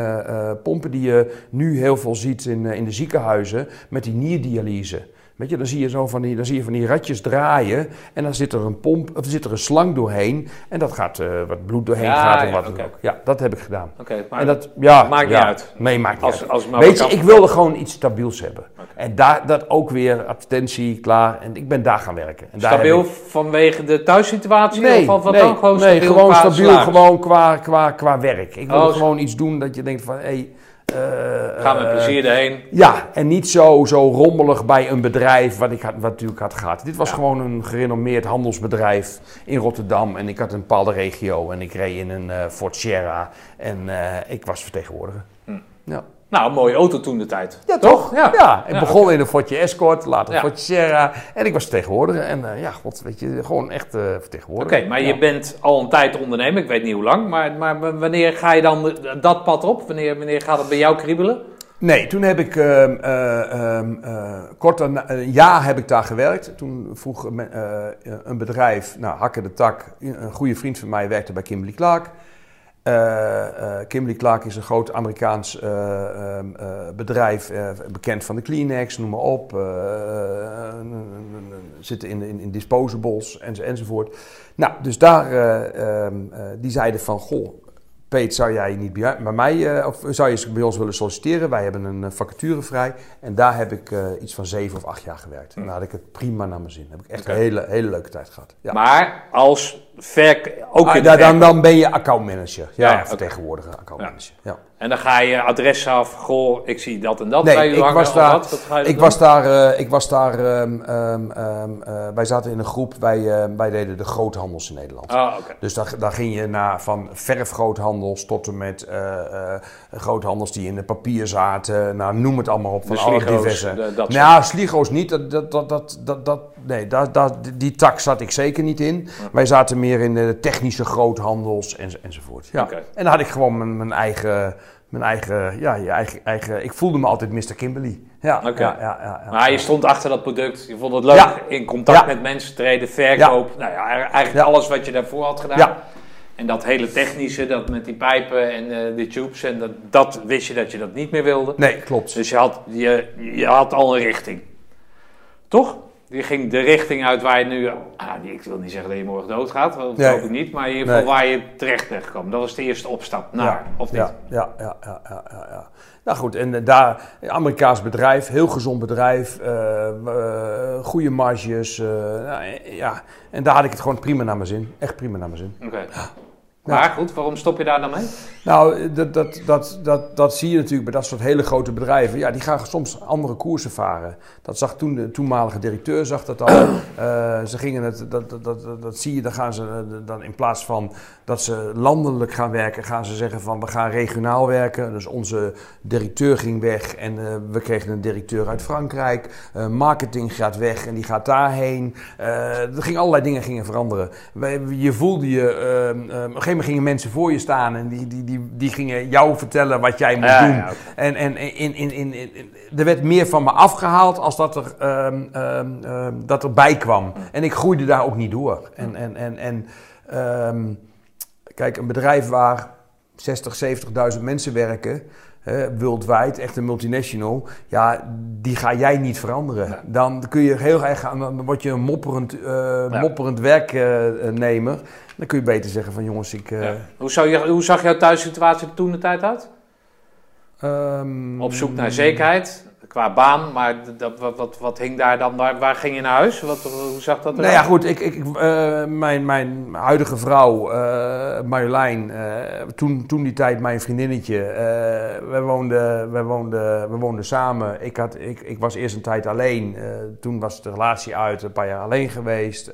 pompen die je nu heel veel ziet in, in de ziekenhuizen met die nierdialyse. Weet je, dan zie je zo van die, dan zie je van die ratjes draaien en dan zit er een pomp, of zit er een slang doorheen en dat gaat eh, wat bloed doorheen Ja, gaat en ja, wat ook. Ja, dat heb ik gedaan. Oké, maar en dat, ja, maakt niet uit. Nee, maakt niet Als- uit. als maar Weet je, ik wilde gewoon iets stabiels hebben. En daar, dat ook weer advertentie, klaar. En ik ben daar gaan werken. En daar stabiel heb ik- vanwege de thuissituatie? Nee, of wat nee, dan? Gewoon nee, stabiel gewoon qua stabiel, gewoon qua, qua, qua werk. Ik wilde Oh, gewoon iets doen dat je denkt van, hé... Hey, Ga met eh, plezier erheen. Ja, en niet zo, zo rommelig bij een bedrijf wat ik had, wat natuurlijk had gehad. Dit was Ja. gewoon een gerenommeerd handelsbedrijf in Rotterdam. En ik had een bepaalde regio en ik reed in een eh Ford Sierra. En eh, ik was vertegenwoordiger. Ja. Nou, een mooie auto toen de tijd. Ja, toch? Ja. Ja, ik Ja, begon in een Fordje Escort, later een Ja. Sierra. En ik was vertegenwoordiger. En eh, ja, god, weet je, gewoon echt Oké, vertegenwoordiger. maar Ja. je bent al een tijd ondernemer, ik weet niet hoe lang, maar, maar wanneer ga je dan dat pad op? Wanneer, wanneer gaat het bij jou kriebelen? Nee, toen heb ik eh, kort daarna, een jaar heb ik daar gewerkt. Toen vroeg een bedrijf, nou Hakken de Tak, een goede vriend van mij werkte bij Kimberly Clark. Eh, eh, Kimberly Clark is een groot Amerikaans eh, ehm, eh, bedrijf, bekend van de Kleenex, noem maar op. zitten in, in, in disposables enzo, enzovoort. Nou, dus daar, eh, ehm, eh, die zeiden van, goh, Peet, zou jij niet bij, mij, of zou je bij ons willen solliciteren? Wij hebben een vacature vrij. En daar heb ik iets van zeven of acht jaar gewerkt. En daar had ik het prima naar mijn zin. Heb ik echt een hele, hele leuke tijd gehad. Ja. Maar als verk ook Ah, in de dan, dan ben je accountmanager. Ja, Ja, vertegenwoordiger accountmanager. Ja. En dan ga je adres af. Goh, ik zie dat en dat Nee, ik hangen, was daar- Ik was daar, ik was daar ehm, ehm, ehm, wij zaten in een groep, wij, eh, wij deden de groothandels in Nederland. Ah. Dus daar, daar ging je naar van verfgroothandels tot en met eh, eh, groothandels die in het papier zaten. Nou, noem het allemaal op. Van De alle diverse. de- dat nou, Sligo's niet. Dat, dat, dat, dat, dat- nee, daar, daar, die tak zat ik zeker niet in. Wij zaten meer in de technische groothandels en, enzovoort. Ja. En dan had ik gewoon mijn, mijn eigen... Mijn eigen, ja, je eigen, eigen, ik voelde me altijd Mr. Kimberly. Ja, Oké. ja, ja, ja, ja. Maar je stond achter dat product. Je vond het leuk. Ja. In contact Ja. met mensen treden, verkoop. Nou ja, eigenlijk Ja. alles wat je daarvoor had gedaan. Ja. En dat hele technische, dat met die pijpen en eh de tubes. En dat, dat wist je dat je dat niet meer wilde. Nee, klopt. Dus je had, je, je had al een richting. Toch? Je ging de richting uit waar je nu... Ah, ik wil niet zeggen dat je morgen doodgaat. Dat Nee. hoop ik niet. Maar in ieder geval Nee. waar je terecht bent gekomen. Dat was de eerste opstap naar, ja, of niet? Ja, ja, ja, ja, ja, ja, ja. Nou goed, en eh, daar, Amerikaans bedrijf, heel gezond bedrijf, eh, eh, goede marges. nou, ja. En daar had ik het gewoon prima naar mijn zin. Echt prima naar mijn zin. Oké. Maar goed, waarom stop je daar dan mee? Nou, dat, dat, dat, dat, dat zie je natuurlijk bij dat soort hele grote bedrijven. Ja, die gaan soms andere koersen varen. Dat zag toen de toenmalige directeur zag dat al. Eh, ze gingen het, dat, dat, dat, dat zie je, dan gaan ze eh, dan in plaats van dat ze landelijk gaan werken, gaan ze zeggen van we gaan regionaal werken. Dus onze directeur ging weg en eh, we kregen een directeur uit Frankrijk. Marketing gaat weg en die gaat daarheen. Er gingen allerlei dingen gingen veranderen. Je voelde je, eh, eh, op een gegeven moment gingen mensen voor je staan en die, die, die, die gingen jou vertellen wat jij moest Ja, doen. ja. En, en in, in, in, in- er werd meer van me afgehaald als dat er, ehm, dat erbij kwam. En ik groeide daar ook niet door. En, en, en, en ehm, kijk, een bedrijf waar 60, 70.000 mensen werken, worldwide, echt een multinational, ja, die ga jij niet veranderen. Dan kun je heel erg gaan, dan word je een mopperend, eh, mopperend werknemer. dan kun je beter zeggen van jongens, ik... eh, Ja. Hoe, zou je, hoe zag jouw thuissituatie toen de tijd uit? ehm, Op zoek naar zekerheid, qua baan, maar dat, wat, wat, wat hing daar dan? Waar, waar ging je naar huis? Wat, hoe zag dat eruit? Nou ja, goed. Ik, ik, eh, mijn, mijn huidige vrouw, eh, Marjolein, eh, toen, toen die tijd mijn vriendinnetje. we, woonden, we, woonden, we woonden samen. Ik, had, ik, ik was eerst een tijd alleen. toen was de relatie uit, een paar jaar alleen geweest.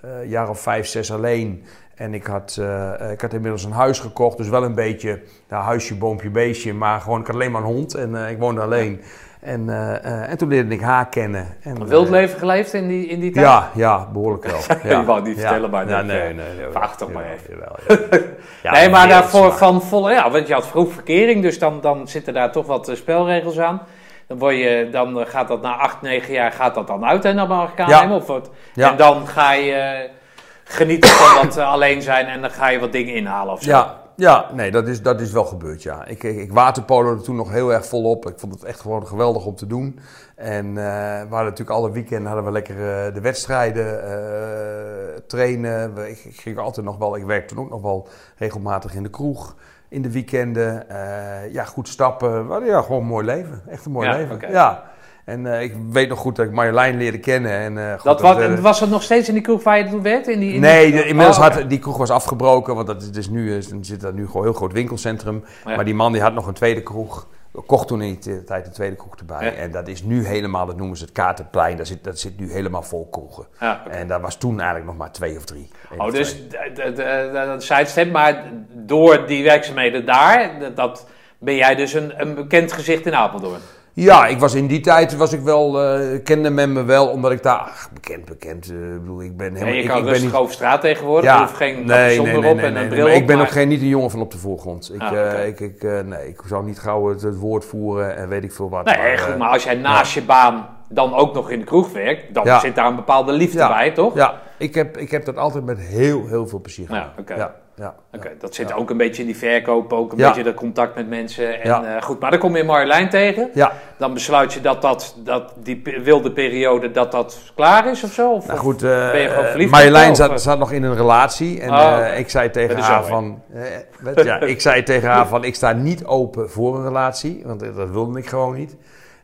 een jaar of vijf, zes alleen. En ik had, eh, ik had inmiddels een huis gekocht. Dus wel een beetje nou, huisje, boompje, beestje. Maar gewoon, ik had alleen maar een hond en eh, ik woonde alleen. En, eh, en toen leerde ik haar kennen. En, Een wild leven geleefd in die, in die tijd? ja, ja, behoorlijk wel. Ja. Je wou niet vertellen, maar ja, nee, nee, nee. vraag toch maar even. jawel. Ja, nee, maar daarvoor van volle... Ja, want je had vroeg verkering, dus dan, dan zitten daar toch wat spelregels aan. Dan, word je, dan gaat dat na acht, negen jaar gaat dat dan uit hè, naar Marokkaan Ja. of wat? Ja. En dan ga je genieten van dat alleen zijn en dan ga je wat dingen inhalen of zo. Ja, ja nee, dat is, dat is wel gebeurd, ja. Ik, ik, ik toen nog heel erg volop. Ik vond het echt gewoon geweldig om te doen. En eh, we hadden natuurlijk alle weekenden hadden we lekker eh, de wedstrijden, eh, trainen. We- ik, ik ging altijd nog wel, ik werkte toen ook nog wel regelmatig in de kroeg. In de weekenden, ja, goed stappen. Ja, gewoon een mooi leven. Echt een mooi Ja, leven. Ja. En eh, ik weet nog goed dat ik Marjolein leerde kennen. En, eh, goed, Dat was, eh, was het nog steeds in die kroeg waar je toen werkte? In die, in Nee, die- de- inmiddels Oh, oké. had die kroeg was afgebroken, want dat is dus nu, dan zit daar nu gewoon een heel groot winkelcentrum. Ja. Maar die man die had nog een tweede kroeg, kocht toen in die tijd een tweede kroeg erbij. Ja. En dat is nu helemaal, dat noemen ze het Katerplein, dat zit, dat zit nu helemaal vol kroegen. Ja. En daar was toen eigenlijk nog maar twee of drie. Oh, dus dat sidestep, maar door die werkzaamheden daar, dat- dat ben jij dus een, een bekend gezicht in Apeldoorn. Ja, ik was in die tijd, was ik wel, eh, kende men me wel, omdat ik daar, ach, bekend, bekend, ik bedoel, ik ben En helemaal... je kan ik ben niet, over straat tegenwoordig, je hoeft geen meer op en een bril op. Ik ben maar- ook geen, niet een jongen van op de voorgrond. Ik, Ah, eh, ik, ik, nee, ik zou niet gauw het, het woord voeren en weet ik veel wat. Nee, maar, goed, maar als jij naast je baan dan ook nog in de kroeg werkt, dan Ja. zit daar een bepaalde liefde Ja. bij, toch? Ja, ik heb, ik heb dat altijd met heel, heel veel plezier gedaan. Ja, oké. Ja. Ja. Oké, dat zit ook een beetje in die verkoop, ook een beetje dat contact met mensen. En, Ja. eh, goed, maar dan kom je Marjolein tegen. Ja, Dan besluit je dat, dat, dat die wilde periode dat dat klaar is of zo? Of, nou goed. eh, ben je gewoon verliefd Marjolein zat, zat nog in een relatie. En Oh, eh, ik zei tegen haar van... eh, ja, ik zei tegen haar van, ik sta niet open voor een relatie. Want eh, dat wilde ik gewoon niet.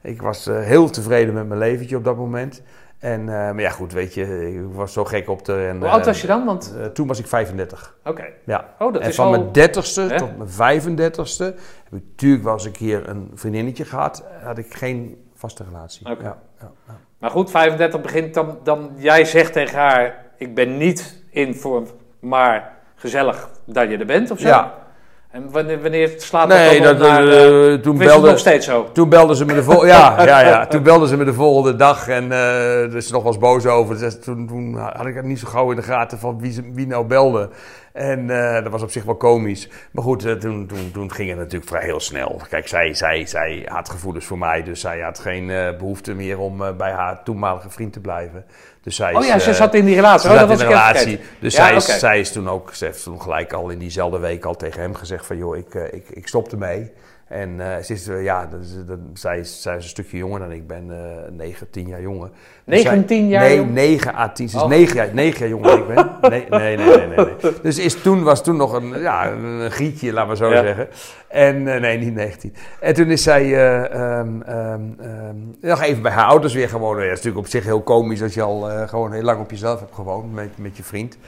Ik was eh, heel tevreden met mijn leventje op dat moment. En, eh, maar ja, goed, weet je, ik was zo gek op de... En, Hoe oud eh, was je dan? Want, eh, toen was ik 35. oké. Ja. Oh, dat en is van al... mijn dertigste Hè? tot mijn 35ste heb ik natuurlijk wel eens een keer een vriendinnetje gehad. Had ik geen vaste relatie. Oké. Ja, ja, ja. Maar goed, 35 begint dan, dan... Jij zegt tegen haar, ik ben niet in vorm, maar gezellig dat je er bent of zo? Ja. En wanneer, wanneer slaat Nee, dat naar... eh, eh, toen, het nog belde, steeds zo? toen belden ze me de volgende... Ja, ja, ja, toen belden ze me de volgende dag en er is nog wel eens boos over. Dus toen, toen had ik het niet zo gauw in de gaten van wie, wie nou belde. En dat was op zich wel komisch. Maar goed, toen, toen, toen ging het natuurlijk vrij heel snel. Kijk, zij, zij, zij had gevoelens voor mij, dus zij had geen eh, behoefte meer om bij haar toenmalige vriend te blijven. Dus zij Oh is, ja, ze eh, zat in die relatie. Ze Oh, zat dat in was een relatie. Dus Ja, zij, is, zij is toen ook, ze heeft toen gelijk al in diezelfde week al tegen hem gezegd van joh, ik, eh, ik, ik stop ermee. En eh, ze is, eh, ja, dat is, dat, zij, is, zij is een stukje jonger dan ik ben, eh 9, 10 jaar jonger. Dus 9, 10 jaar Nee, jong? 9 à 10. Ze is Oh. 9, jaar, 9 jaar jonger dan ik ben. Nee, nee, nee, nee. nee, nee. Dus is toen, was toen nog een, ja, een gietje, laat maar zo Ja. zeggen. En, eh, nee, niet 19. En toen is zij eh, ehm, ehm, ehm, nog even bij haar ouders weer gewoond. Ja, dat is natuurlijk op zich heel komisch als je al eh, gewoon heel lang op jezelf hebt gewoond met, met je vriend.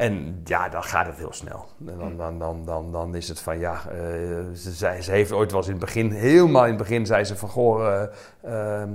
En ja, dan gaat het heel snel. En dan, dan, dan, dan, dan is het van ja, eh, ze, zei, ze heeft ooit wel eens in het begin, helemaal in het begin, zei ze van goh, eh, eh,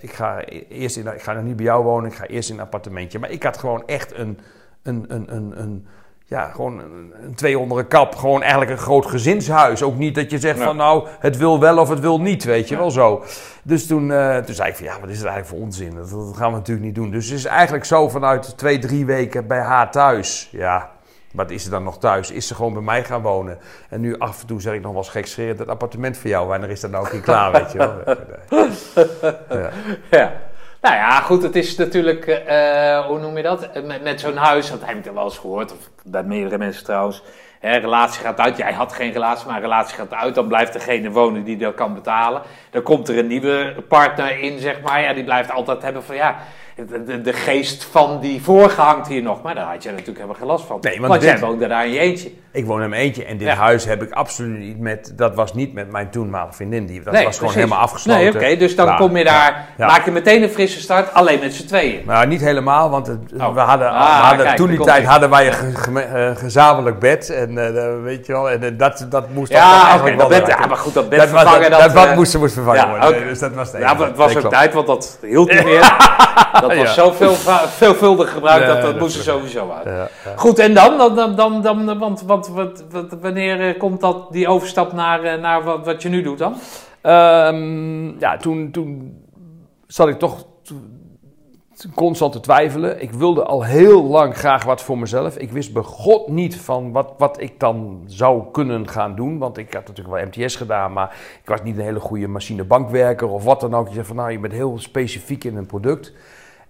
ik, ga e- eerst in, ik ga nog niet bij jou wonen, ik ga eerst in een appartementje. Maar ik had gewoon echt een, een, een, een, een ja, gewoon een, een twee onder een kap. Gewoon eigenlijk een groot gezinshuis. Ook niet dat je zegt van nou, het wil wel of het wil niet, weet je wel zo. Dus toen, eh, toen zei ik van ja, wat is het eigenlijk voor onzin? Dat, dat gaan we natuurlijk niet doen. Dus het is eigenlijk zo vanuit twee, drie weken bij haar thuis. Ja, wat is ze dan nog thuis? Is ze gewoon bij mij gaan wonen? En nu af en toe zeg ik nog wel eens gekscherend, het appartement voor jou. Wanneer is dat nou ook niet klaar, weet je wel? Ja. Ja. Nou ja, goed, het is natuurlijk, eh, hoe noem je dat? Eh, Met, met zo'n huis, dat heb ik wel eens gehoord, of bij meerdere mensen trouwens. Hè, relatie gaat uit, jij had geen relatie, maar relatie gaat uit, dan blijft degene wonen die dat kan betalen. Dan komt er een nieuwe partner in, zeg maar, ja, die blijft altijd hebben van ja, de, de, de geest van die vorige hangt hier nog. Maar daar had jij natuurlijk helemaal geen last van. Nee, want want jij woonde daar in je eentje. Ik woon in mijn eentje en dit Ja. huis heb ik absoluut niet met, dat was niet met mijn toenmalige vriendin. Die, dat Nee, was gewoon helemaal afgesloten. Nee, oké, dus dan kom je daar, ja. maak je meteen een frisse start, alleen met z'n tweeën. Maar niet helemaal, want het- Oh. we hadden, Ah, we hadden kijk, toen die tijd hadden wij een ge- eh, gezamenlijk bed. En eh, eh, weet je wel, en dat, dat moest Ja, eigenlijk dat bed, ja, maar goed, dat bed dat, was- vervangen, dat, dat... dat, moest, moest vervangen worden. dus dat was Ja, het was ook tijd, want dat hield niet meer. Dat was Ja. zo veel, veelvuldig gebruikt, Nee, dat, dat moest er sowieso uit. Ja, ja. Goed, en dan? dan, dan, dan, dan want wat, wat, wat, wanneer eh, komt dat, die overstap naar, eh, naar wat, wat je nu doet dan? Ehm, ja, toen, toen zat ik toch constant te twijfelen. Ik wilde al heel lang graag wat voor mezelf. Ik wist bij God niet van wat, wat ik dan zou kunnen gaan doen. Want ik had natuurlijk wel MTS gedaan, maar ik was niet een hele goede machinebankwerker of wat dan ook. Je zegt van nou, je bent heel specifiek in een product.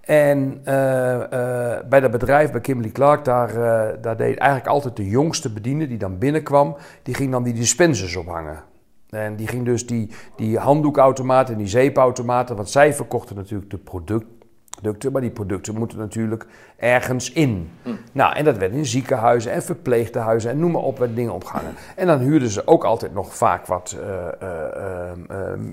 En eh, eh, bij dat bedrijf, bij Kimberly Clark, daar, eh, daar deed eigenlijk altijd de jongste bediende die dan binnenkwam, die ging dan die dispensers ophangen. En die ging dus die, die handdoekautomaten en die zeepautomaten, want zij verkochten natuurlijk de product, producten, maar die producten moeten natuurlijk ergens in. Nou, en dat werd in ziekenhuizen en verpleegtehuizen en noem maar op, werd dingen opgehangen. En dan huurden ze ook altijd nog vaak wat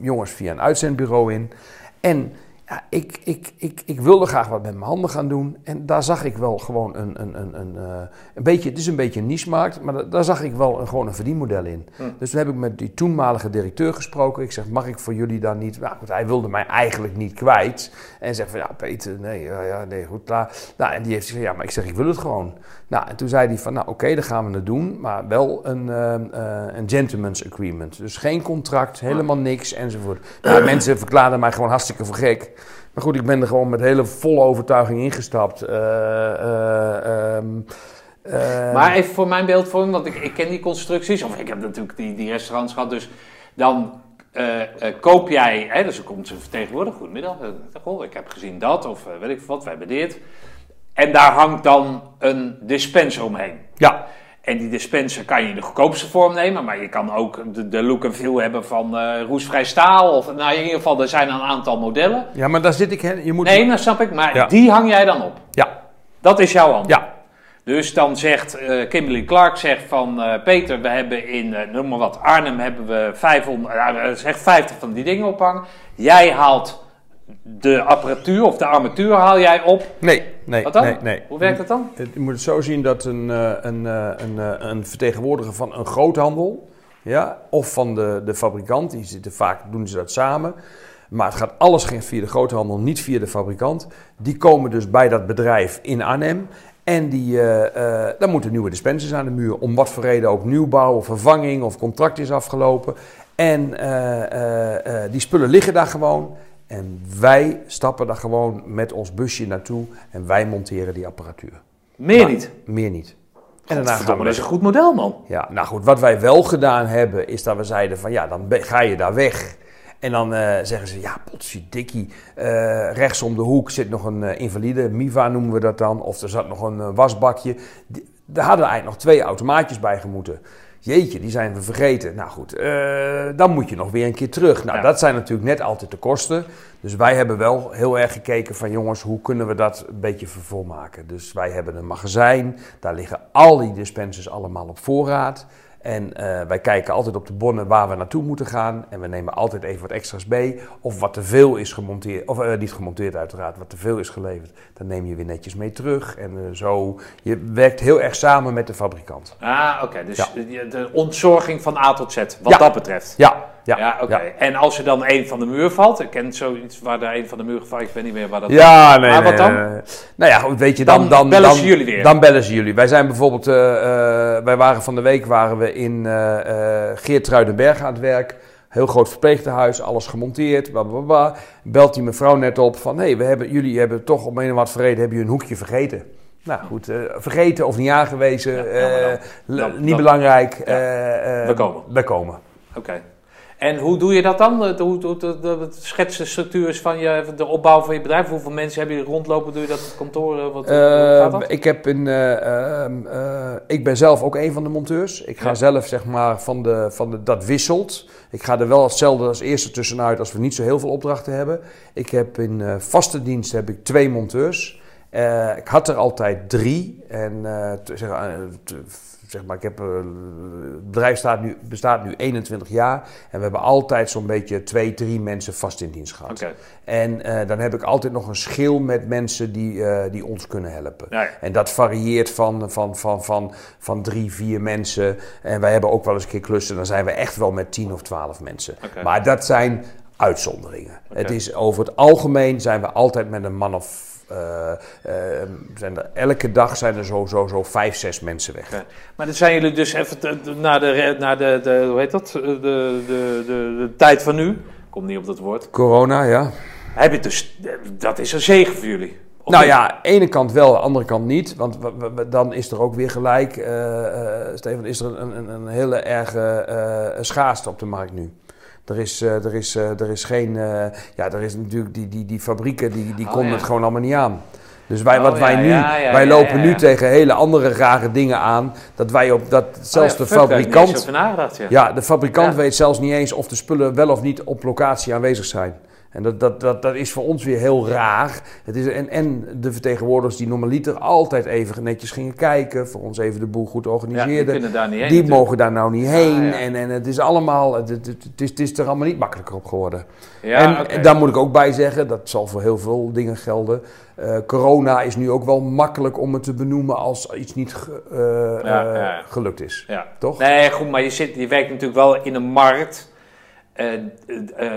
jongens via een uitzendbureau in. En ja, ik, ik, ik, ik wilde graag wat met mijn handen gaan doen. En daar zag ik wel gewoon een, een, een, een, eh, een beetje... Het is een beetje een niche-markt, maar da- daar zag ik wel een, gewoon een verdienmodel in. Dus toen heb ik met die toenmalige directeur gesproken. Ik zeg, mag ik voor jullie dan niet... Nou goed, hij wilde mij eigenlijk niet kwijt. En zegt van, ja Peter, nee, ja, ja, nee, goed, klaar. Nou, en die heeft gezegd, ja, maar ik zeg, ik wil het gewoon. Nou, en toen zei hij van, nou oké, dan gaan we het doen. Maar wel een, eh, eh, een gentleman's agreement. Dus geen contract, helemaal niks, enzovoort. Nou, mensen verklaarden mij gewoon hartstikke voor gek. Maar goed, ik ben er gewoon met hele volle overtuiging ingestapt. Eh, eh, ehm, eh, Maar even voor mijn beeldvorming, want ik, ik ken die constructies, of ik heb natuurlijk die, die restaurants gehad, dus dan koop jij, hè, dus er komt een vertegenwoordiger, goedemiddag, goh, ik heb gezien dat, of weet ik wat, we hebben dit. En daar hangt dan een dispenser omheen. ja, En die dispenser kan je in de goedkoopste vorm nemen, maar je kan ook de, de look en feel hebben van eh, roestvrij staal. Of nou, in ieder geval, er zijn een aantal modellen. Ja, maar daar zit ik... hè, Je moet... Nee, dat snap ik, maar Ja. die hang jij dan op. Ja, Dat is jouw hand. ja. Dus dan zegt eh, Kimberly Clark zegt van eh, Peter, we hebben in, noem maar wat, Arnhem hebben we 500, uh, zeg 50 van die dingen ophangen. Jij haalt de apparatuur of de armatuur haal jij op. Nee, nee, Wat dan? nee, nee. Hoe werkt dat dan? Je moet het zo zien dat een, eh, een, eh, een, eh, een vertegenwoordiger van een groothandel, ja, of van de, de fabrikant, die zitten vaak doen ze dat samen. Maar het gaat alles via de groothandel, niet via de fabrikant. Die komen dus bij dat bedrijf in Arnhem. En die, eh, dan moeten nieuwe dispensers aan de muur. Om wat voor reden ook nieuwbouw of vervanging of contract is afgelopen. En die spullen liggen daar gewoon. En wij stappen daar gewoon met ons busje naartoe. En wij monteren die apparatuur. Meer Maar niet. Meer niet. En daarna gaan we dat is een goed model, man. ja, nou goed, wat wij wel gedaan hebben, is dat we zeiden van ja, dan ga je daar weg. En dan eh, zeggen ze, ja, potsiedikkie, eh rechts om de hoek zit nog een eh, invalide, Miva noemen we dat dan. Of er zat nog een wasbakje. Die- daar hadden eigenlijk nog twee automaatjes bij gemoeten. Jeetje, die zijn we vergeten. Nou goed, eh, dan moet je nog weer een keer terug. Nou, Ja. dat zijn natuurlijk net altijd de kosten. Dus wij hebben wel heel erg gekeken van jongens, hoe kunnen we dat een beetje vervolmaken. Dus wij hebben een magazijn, daar liggen al die dispensers allemaal op voorraad. En eh, wij kijken altijd op de bonnen waar we naartoe moeten gaan. En we nemen altijd even wat extra's mee. Of wat te veel is gemonteerd, of eh, niet gemonteerd uiteraard, wat te veel is geleverd. Dan neem je weer netjes mee terug. En eh, zo, je werkt heel erg samen met de fabrikant. Ah, oké. Dus Ja. de, de ontzorging van A tot Z, wat Ja. dat betreft. Ja, ja, Ja, oké. En als er dan een van de muur valt, ik ken zoiets waar er een van de muur valt, ik weet niet meer waar dat Ja, nee, Maar nee, wat dan? nee. Nou ja, goed, weet je, dan, Dan dan, bellen ze jullie weer. Dan bellen ze jullie. Wij zijn bijvoorbeeld, eh, eh, wij waren van de week waren we in eh eh Geertruidenberg aan het werk. Heel groot verpleegtehuis, alles gemonteerd, bla bla bla. Belt die mevrouw net op van, hé, we hebben, jullie hebben toch om een of wat reden hebben jullie een hoekje vergeten. Nou goed, vergeten of niet aangewezen, Ja, ja, maar dan- l- dan- niet belangrijk. Ja, we komen. We komen. Oké. En hoe doe je dat dan? Hoe, hoe, de, schets de structuur van je, de opbouw van je bedrijf. Hoeveel mensen hebben jullie rondlopen? Doe je dat op kantoor? Wat, hoe gaat dat? Eh, ik, heb in, eh, ehm, eh, ik ben zelf ook een van de monteurs. Ik ga Ja. zelf zeg maar van de, van de, dat wisselt. Ik ga er wel hetzelfde als eerste tussenuit als we niet zo heel veel opdrachten hebben. Ik heb in eh, vaste dienst heb ik twee monteurs. Eh, ik had er altijd drie. En eh, zeg, eh, zeg maar, ik heb, eh, het bedrijf staat nu, bestaat nu 21 jaar. En we hebben altijd zo'n beetje twee, drie mensen vast in dienst gehad. Oké. En eh, dan heb ik altijd nog een schil met mensen die, eh, die ons kunnen helpen. Ja, ja. En dat varieert van, van, van, van, van drie, vier mensen. En wij hebben ook wel eens een keer klussen. Dan zijn we echt wel met tien of twaalf mensen. Maar dat zijn uitzonderingen. Het is over het algemeen zijn we altijd met een man of... eh, eh, zijn er, elke dag zijn er zo, zo, zo vijf, zes mensen weg. Maar dan zijn jullie dus even naar, de, naar de, de, hoe heet dat? De, de, de, de, de tijd van nu. Ik Kom niet op dat woord. Corona, ja. Heb je dus, dat is een zegen voor jullie. Of Nou ja, ene kant wel, de andere kant niet. Want we- we- we- dan is er ook weer gelijk, eh eh, Steven, is er een, een, een hele erge eh, schaarste op de markt nu. Er is, eh, er is, eh, er is geen, eh, ja, er is natuurlijk die, die, die fabrieken, die, die Oh, konden ja. het gewoon allemaal niet aan. Dus wij, Oh, wat wij nu, ja, ja, wij lopen nu tegen hele andere rare dingen aan. Dat wij op, dat zelfs Oh ja, de fabrikant, nagedacht, ja. de fabrikant weet zelfs niet eens of de spullen wel of niet op locatie aanwezig zijn. En dat, dat, dat, dat is voor ons weer heel raar. Het is, en, en de vertegenwoordigers die normaliter altijd even netjes gingen kijken, voor ons even de boel goed Ja, die organiseerden, kunnen daar niet heen. die mogen daar nou niet heen. Ah, ja. En, en het is allemaal, het, het, het is, het is er allemaal niet makkelijker op geworden. Ja, en oké. daar moet ik ook bij zeggen, dat zal voor heel veel dingen gelden. eh, corona is nu ook wel makkelijk om het te benoemen als iets niet eh, eh, gelukt is. Toch? Nee, goed, maar je, zit, je werkt natuurlijk wel in een markt eh, eh,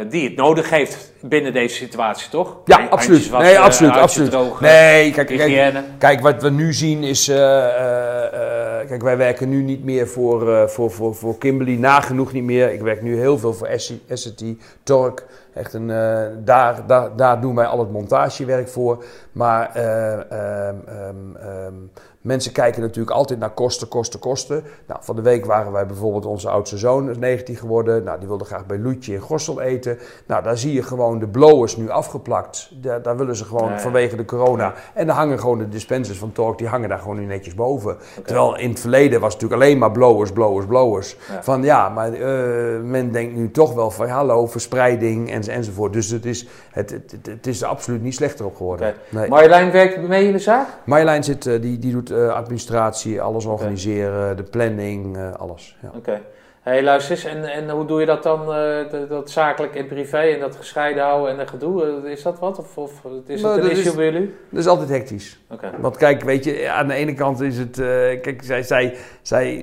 die het nodig heeft binnen deze situatie, toch? Ja, absoluut. nee, absoluut, absoluut. drogen, nee, kijk, kijk, wat we nu zien is... eh, eh, eh, kijk, wij werken nu niet meer voor, eh, voor, voor, voor Kimberly, nagenoeg niet meer. Ik werk nu heel veel voor Essity, Torque, Echt een, eh, daar, daar, daar doen wij al het montagewerk voor. Maar eh, ehm, ehm, ehm, mensen kijken natuurlijk altijd naar kosten, kosten, kosten. Nou, van de week waren wij bijvoorbeeld onze oudste zoon is 19 geworden. Nou, die wilde graag bij Loetje in Gossel eten. Nou, daar zie je gewoon de blowers nu afgeplakt. Daar, daar willen ze gewoon vanwege de corona. En daar hangen gewoon de dispensers van Torque, die hangen daar gewoon nu netjes boven. Terwijl in het verleden was het natuurlijk alleen maar blowers, blowers, blowers. Ja. Van ja, maar eh, men denkt nu toch wel van hallo, verspreiding en, enzovoort. Dus het is, het, het, het, is er absoluut niet slechter op geworden. Nee. Marjolein werkt mee in de zaak? Marjolein zit, eh, die, die doet eh, administratie, alles organiseren, de planning, eh, alles. Ja. Oké. Hey, luister eens, en, en hoe doe je dat dan, eh, dat, dat zakelijk en privé en dat gescheiden houden en dat gedoe? Eh, Is dat wat? Of, of is Nou, dat een dat issue is- bij jullie? Dat is altijd hectisch. Want kijk, weet je, aan de ene kant is het. eh, kijk, zij, zij, zij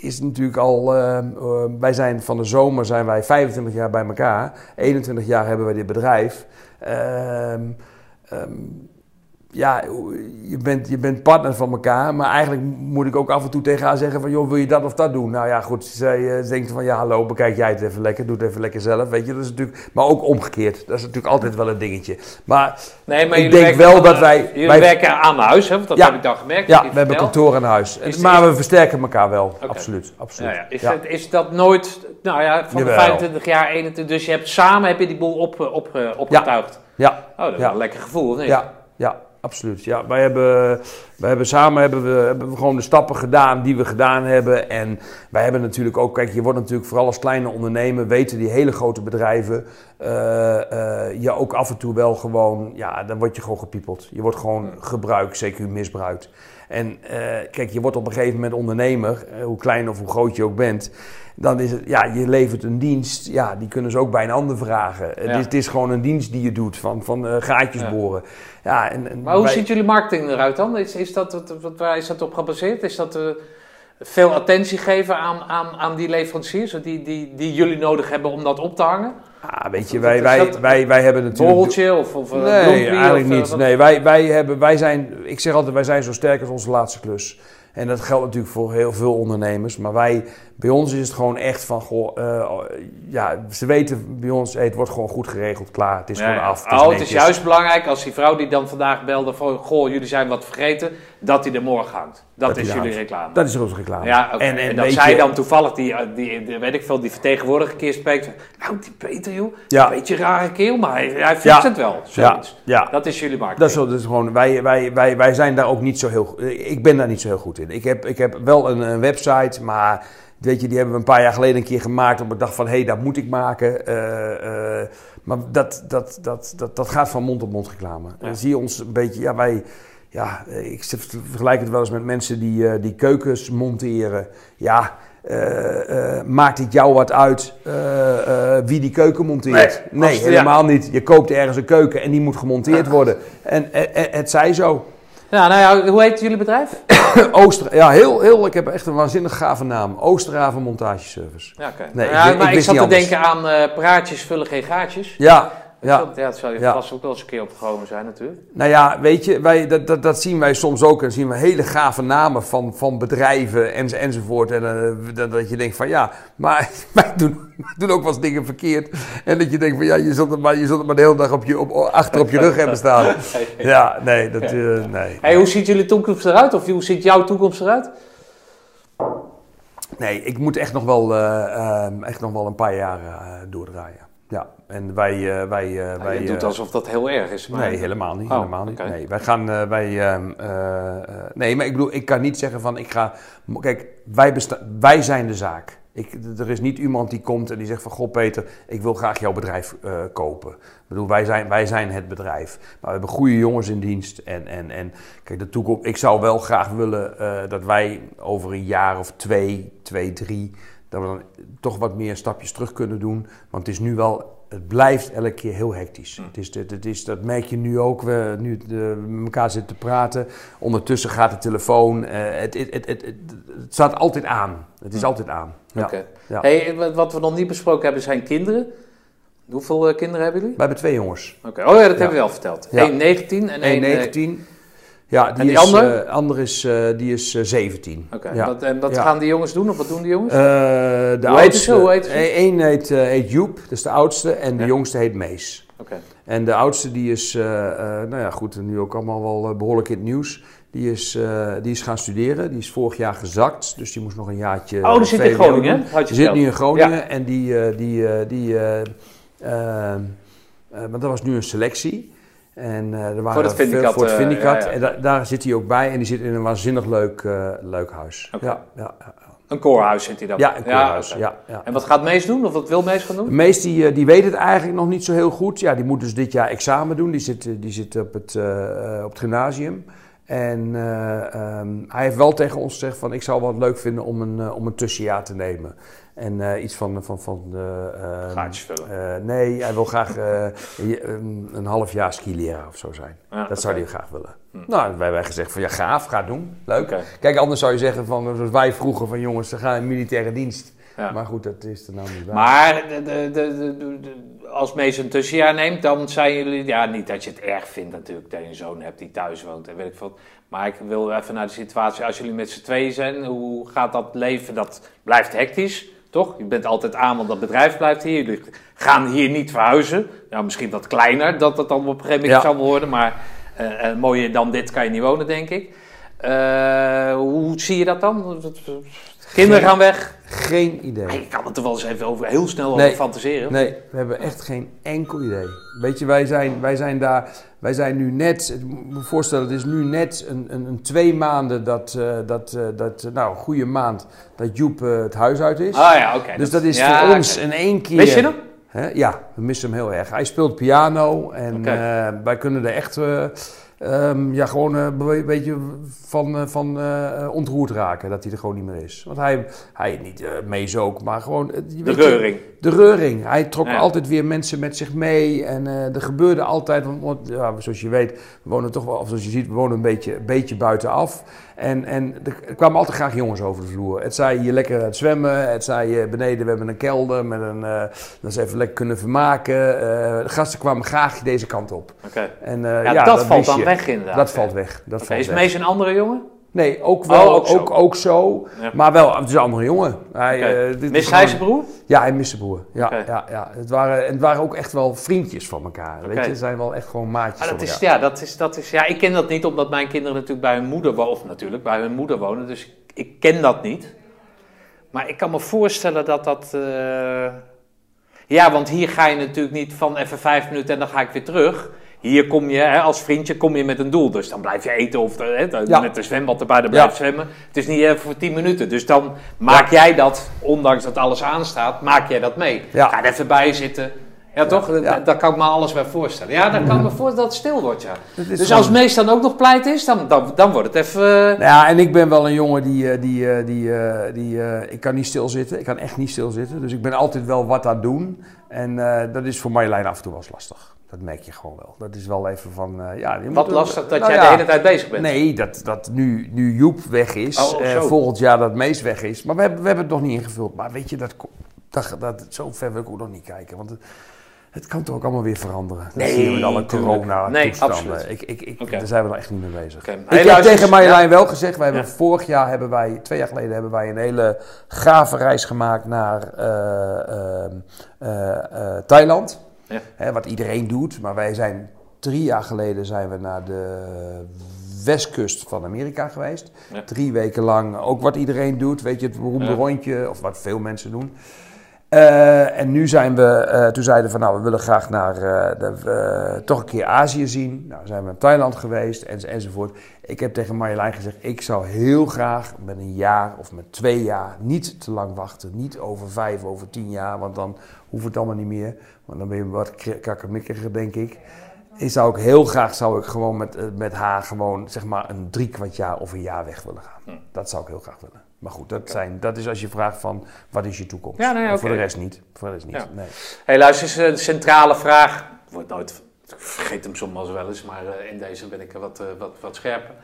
is natuurlijk al. wij zijn van de zomer zijn wij 25 jaar bij elkaar. 21 jaar hebben wij dit bedrijf. Ehm, ehm, ja, je bent, je bent partner van elkaar, maar eigenlijk moet ik ook af en toe tegen haar zeggen van, joh, wil je dat of dat doen? Nou ja, goed, zij eh, denkt van, ja, hallo, bekijk jij het even lekker, doe het even lekker zelf, weet je, dat is natuurlijk, maar ook omgekeerd, dat is natuurlijk altijd wel een dingetje. Maar Nee, maar Ik denk wel aan, dat wij- Jullie wij- werken aan huis, hè? Want dat Ja. heb ik dan gemerkt. Ja, we hebben kantoor aan huis. Is- maar we versterken elkaar wel. Absoluut. absoluut. Ja, ja. Is, Ja. Het, is dat nooit, nou ja, van de Jawel. 25 jaar 21, dus je hebt samen heb je die boel op, op, eh, opgetuigd. Ja, Oh, dat is Ja. wel een lekker gevoel, of niet? ja, ja, absoluut. Ja, wij, hebben, wij hebben samen hebben we, hebben we gewoon de stappen gedaan die we gedaan hebben. En wij hebben natuurlijk ook, kijk, je wordt natuurlijk vooral als kleine ondernemer, weten die hele grote bedrijven, eh, eh, je ook af en toe wel gewoon, ja, dan word je gewoon gepiepeld. Je wordt gewoon gebruikt, CQ misbruikt. En eh, kijk, je wordt op een gegeven moment ondernemer, eh, hoe klein of hoe groot je ook bent. Dan is het, ja, je levert een dienst, ja, die kunnen ze ook bij een ander vragen. Het, Ja. is, het is gewoon een dienst die je doet, van, van eh, gaatjes boren. Ja, en, en Maar hoe wij- ziet jullie marketing eruit dan? Is, is dat, wat, wat, waar is dat op gebaseerd? Is dat eh, veel attentie geven aan, aan, aan die leveranciers die, die, die jullie nodig hebben om dat op te hangen? Ah, weet je, wij, is wij, wij, wij hebben natuurlijk... Borreltje of, of eh, Nee, eigenlijk eh, niet. Nee, wij, wij, hebben, wij zijn, ik zeg altijd, wij zijn zo sterk als onze laatste klus. En dat geldt natuurlijk voor heel veel ondernemers. Maar wij, bij ons is het gewoon echt van, goh, eh, ja, ze weten bij ons, hey, het wordt gewoon goed geregeld, klaar, het is Ja, gewoon af. Oh, het is juist belangrijk als die vrouw die dan vandaag belde van... Goh, jullie zijn wat vergeten, dat die er morgen hangt. Dat, is jullie reclame. Dat is onze reclame. Ja. En, En, en, dat zij dan toevallig, die, eh, die, die, weet ik veel, die vertegenwoordiger keer spreekt. Nou, die Peter, joh. Ja. Een beetje een rare keel, maar hij, hij fixt Ja. het wel. Ja, Zoiets. ja. Dat is jullie marketing. Dat is, dat is gewoon, wij, wij, wij, wij zijn daar ook niet zo heel goed Ik ben daar niet zo heel goed in. Ik heb, ik heb wel een, een website, maar weet je, die hebben we een paar jaar geleden een keer gemaakt. Op ik dacht van, hé, hey, dat moet ik maken. Eh, eh, maar dat, dat, dat, dat, dat gaat van mond tot mond reclame. Dan zie je ons een beetje, ja, wij... Ja, ik vergelijk het wel eens met mensen die, eh, die keukens monteren. Ja, eh, eh, maakt het jou wat uit eh, eh, wie die keuken monteert? Nee, Nee, als- ja. helemaal niet. Je koopt ergens een keuken en die moet gemonteerd worden. En, het zij zo. Ja, nou ja, hoe heet jullie bedrijf? Ooster, ja, heel, heel, ik heb echt een waanzinnig gave naam. Oosterhaven Montageservice. Ja, oké. Nee, ik ja, wist- maar ik ik, zat te anders. denken aan eh, praatjes vullen geen gaatjes. Ja, ja. Dat, ja, dat zou je Ja. vast ook wel eens een keer opgekomen zijn natuurlijk. Nou ja, weet je, wij, dat, dat, dat zien wij soms ook. En zien we hele gave namen van, van bedrijven en, enzovoort. En eh, dat, dat je denkt van ja, maar wij doen, wij doen ook wel eens dingen verkeerd. En dat je denkt van ja, je zult het maar, je zult het maar de hele dag op je, op, achter op je rug hebben staan. Ja, nee, dat, eh, nee. Hey, hoe ziet jullie toekomst eruit? Of hoe ziet jouw toekomst eruit? Nee, ik moet echt nog wel, eh, ehm, echt nog wel een paar jaar doordraaien. Ja, en wij... eh, wij, eh, wij je doet eh, alsof dat heel erg is. Maar... Nee, helemaal niet. Oh, helemaal niet. Nee, wij gaan, wij, ehm, eh, eh, nee, maar ik bedoel, ik kan niet zeggen van, ik ga, kijk, wij, wij zijn de zaak. Ik, er is niet iemand die komt en die zegt van, goh Peter, ik wil graag jouw bedrijf kopen. Ik bedoel, wij zijn, wij zijn het bedrijf. Maar we hebben goede jongens in dienst en, en, en kijk, de toekomst, ik zou wel graag willen dat wij over een jaar of twee, twee, drie, dat we dan toch wat meer stapjes terug kunnen doen. Want het is nu wel, het blijft elke keer heel hectisch. Het is, het, het is, dat merk je nu ook, we nu eh, met elkaar zitten te praten. Ondertussen gaat de telefoon, eh, het, het, het, staat altijd aan. Het is altijd aan. Oké. Hey, wat- we nog niet besproken hebben zijn kinderen. Hoeveel eh, kinderen hebben jullie? We hebben twee jongens. Oké. Oh ja, dat hebben we wel verteld. 1 19 en 1 1,19. Ja, die, En die is, andere? eh, andere is, eh, die is eh, 17. Oké, ja. wat, en wat Ja. gaan die jongens doen? Of wat doen die jongens? Eh, de Hoe oudste? Hoe heet ze? Eén heet, eh, heet Joep, dat is de oudste. En de Ja. jongste heet Mees. Oké. En de oudste die is, eh, eh, nou ja goed, nu ook allemaal wel eh, behoorlijk in het nieuws. Die is, eh, die is gaan studeren. Die is vorig jaar gezakt. Dus die moest nog een jaartje. Oh, die zit in Groningen? Had je Die zit nu in Groningen. En die, eh, die, eh, die, eh, eh, eh, want dat was nu een selectie. En eh, er waren Voor het veel- Vindicat, Voor het eh, Vindicat. En da- daar zit hij ook bij. En die zit in een waanzinnig leuk, eh, leuk huis. Ja, ja. Een koorhuis zit hij dan? ja, een koorhuis. Ja, ja. En wat gaat Mees doen? Of wat wil Mees gaan doen? Mees die, eh, die weet het eigenlijk nog niet zo heel goed. Ja, die moet dus dit jaar examen doen. Die zit, eh, die zit op, het, eh, eh, op het gymnasium. En eh, ehm, hij heeft wel tegen ons gezegd van ik zou wel leuk vinden om een, eh, om een tussenjaar te nemen. En eh, iets van, van, van de, ehm, Gaatjes vullen. eh, nee, hij wil graag eh, je- een, half jaar skileraar of zo zijn. Ja, dat zou hij graag willen. Nou, wij hebben gezegd van ja, gaaf, ga doen. Leuk. Kijk, anders zou je zeggen van zoals wij vroegen van jongens, ze gaan in militaire dienst. Ja. Maar goed, dat is er nou niet bij. Maar de, de, de, als Mees een tussenjaar neemt, dan zijn jullie... Ja, niet dat je het erg vindt natuurlijk dat je een zoon hebt die thuis woont en weet ik veel. Maar ik wil even naar de situatie, als jullie met z'n tweeën zijn, hoe gaat dat leven? Dat blijft hectisch, toch? Je bent altijd aan, want dat bedrijf blijft hier. Jullie gaan hier niet verhuizen. Ja, misschien wat kleiner, dat dat dan op een gegeven moment Ja. zal worden. Maar eh, mooier dan dit kan je niet wonen, denk ik. Eh, hoe zie je dat dan? Kinderen gaan weg. Geen idee. Je kan het er wel eens even over, heel snel over Nee. fantaseren. Nee, we hebben echt geen enkel idee. Weet je, wij zijn, wij zijn daar, wij zijn nu net, ik moet me voorstellen, het is nu net een, een, een twee maanden dat, eh, dat, eh, dat nou, een goede maand, dat Joep eh, het huis uit is. Ah ja, oké. dus dat is ja, voor ons in één keer... Mis je hem? Hè? Ja, we missen hem heel erg. Hij speelt piano en eh, wij kunnen er echt eh, ehm, ja, gewoon eh, een beetje van, eh, van eh, ontroerd raken dat hij er gewoon niet meer is. Want hij, hij niet eh ook, maar gewoon... eh, De weet je, reuring. de reuring. Hij trok Ja. altijd weer mensen met zich mee. En eh, er gebeurde altijd, want, want, ja, zoals je weet, we wonen toch wel, of zoals je ziet, we wonen een beetje, een beetje buitenaf. En, en er kwamen altijd graag jongens over de vloer. Het zei je lekker aan het zwemmen. Het zei je beneden, we hebben een kelder met een, eh dat ze even lekker kunnen vermaken. Eh, de gasten kwamen graag deze kant op. Oké. En, eh, Ja, dat valt dan je. Weg inderdaad. Dat valt weg. Dat valt is weg. Mees een andere jongen? Nee, ook wel, Oh, ook ook, zo. ook, zo. Ja. Maar wel, het is een andere jongen. Hij, Oké. eh, Mist hij zijn broer? ja, hij mist zijn broer. Ja, ja, ja. Het, waren, het waren ook echt wel vriendjes van elkaar. Weet Oké. je, het zijn wel echt gewoon maatjes dat van is, elkaar. ja, dat is, dat is, ja, ik ken dat niet, omdat mijn kinderen natuurlijk bij hun moeder wonen. Of natuurlijk, bij hun moeder wonen. Dus ik, ik ken dat niet. Maar ik kan me voorstellen dat dat... eh, Ja, want hier ga je natuurlijk niet van even vijf minuten en dan ga ik weer terug. Hier kom je, hè, als vriendje, kom je met een doel. Dus dan blijf je eten of eh, hè, Ja. met een zwembad erbij, dan blijf je Ja. zwemmen. Het is niet even voor tien minuten. Dus dan maak jij dat, ondanks dat alles aanstaat, maak jij dat mee. Ga er even bij zitten. Ja, toch? ja. Daar kan ik me alles bij voorstellen. Ja, dan kan ik me voorstellen dat het stil wordt, ja. Dus gewoon- als Mees dan ook nog pleit is, dan, dan, dan wordt het even... eh, Nou ja, en ik ben wel een jongen die, eh, die, eh, die, eh, die eh, ik kan niet stilzitten. Ik kan echt niet stilzitten. Dus ik ben altijd wel wat aan het doen. En eh, dat is voor Marjolein af en toe wel eens lastig. Dat merk je gewoon wel. Dat is wel even van, eh, ja... je Wat lastig dat nou jij ja, de hele tijd bezig bent. Nee, dat, dat nu, nu Joep weg is, Oh, oh, eh, volgend jaar dat Mees weg is. Maar we hebben, we hebben het nog niet ingevuld. Maar weet je, dat, dat, dat, zo ver wil ik ook nog niet kijken. Want het, het kan toch ook allemaal weer veranderen. Dat Nee, met alle tuurlijk. corona Nee. Ik, ik, ik. Daar zijn we nog echt niet mee bezig. Ik heb tegen Marjolein ja. wel gezegd, wij hebben Ja. vorig jaar hebben wij, twee jaar geleden hebben wij een hele gave reis gemaakt naar eh, Thailand. Ja. Hè, wat iedereen doet, maar wij zijn drie jaar geleden zijn we naar de westkust van Amerika geweest. Ja. Drie weken lang, ook wat iedereen doet, weet je, het beroemde rondje, of wat veel mensen doen. Eh, en nu zijn we, eh, toen zeiden we van nou, we willen graag naar, eh, de, toch een keer Azië zien. Nou, zijn we naar Thailand geweest en, enzovoort. Ik heb tegen Marjolein gezegd, ik zou heel graag met een jaar of met twee jaar niet te lang wachten. Niet over vijf, over tien jaar, want dan hoeft het allemaal niet meer. Want dan ben je wat kakkemikkiger, denk ik. Ik zou ook heel graag, zou ik gewoon met, met haar gewoon zeg maar een drie kwart jaar of een jaar weg willen gaan. Dat zou ik heel graag willen. Maar goed, dat, zijn, dat is als je vraagt van, wat is je toekomst? Ja, nee, En Voor de rest niet. Voor de rest niet, Ja. nee. hey, luister eens, een centrale vraag. Wordt nooit, ik vergeet hem soms wel eens, maar eh, in deze ben ik wat, eh, wat, wat scherper.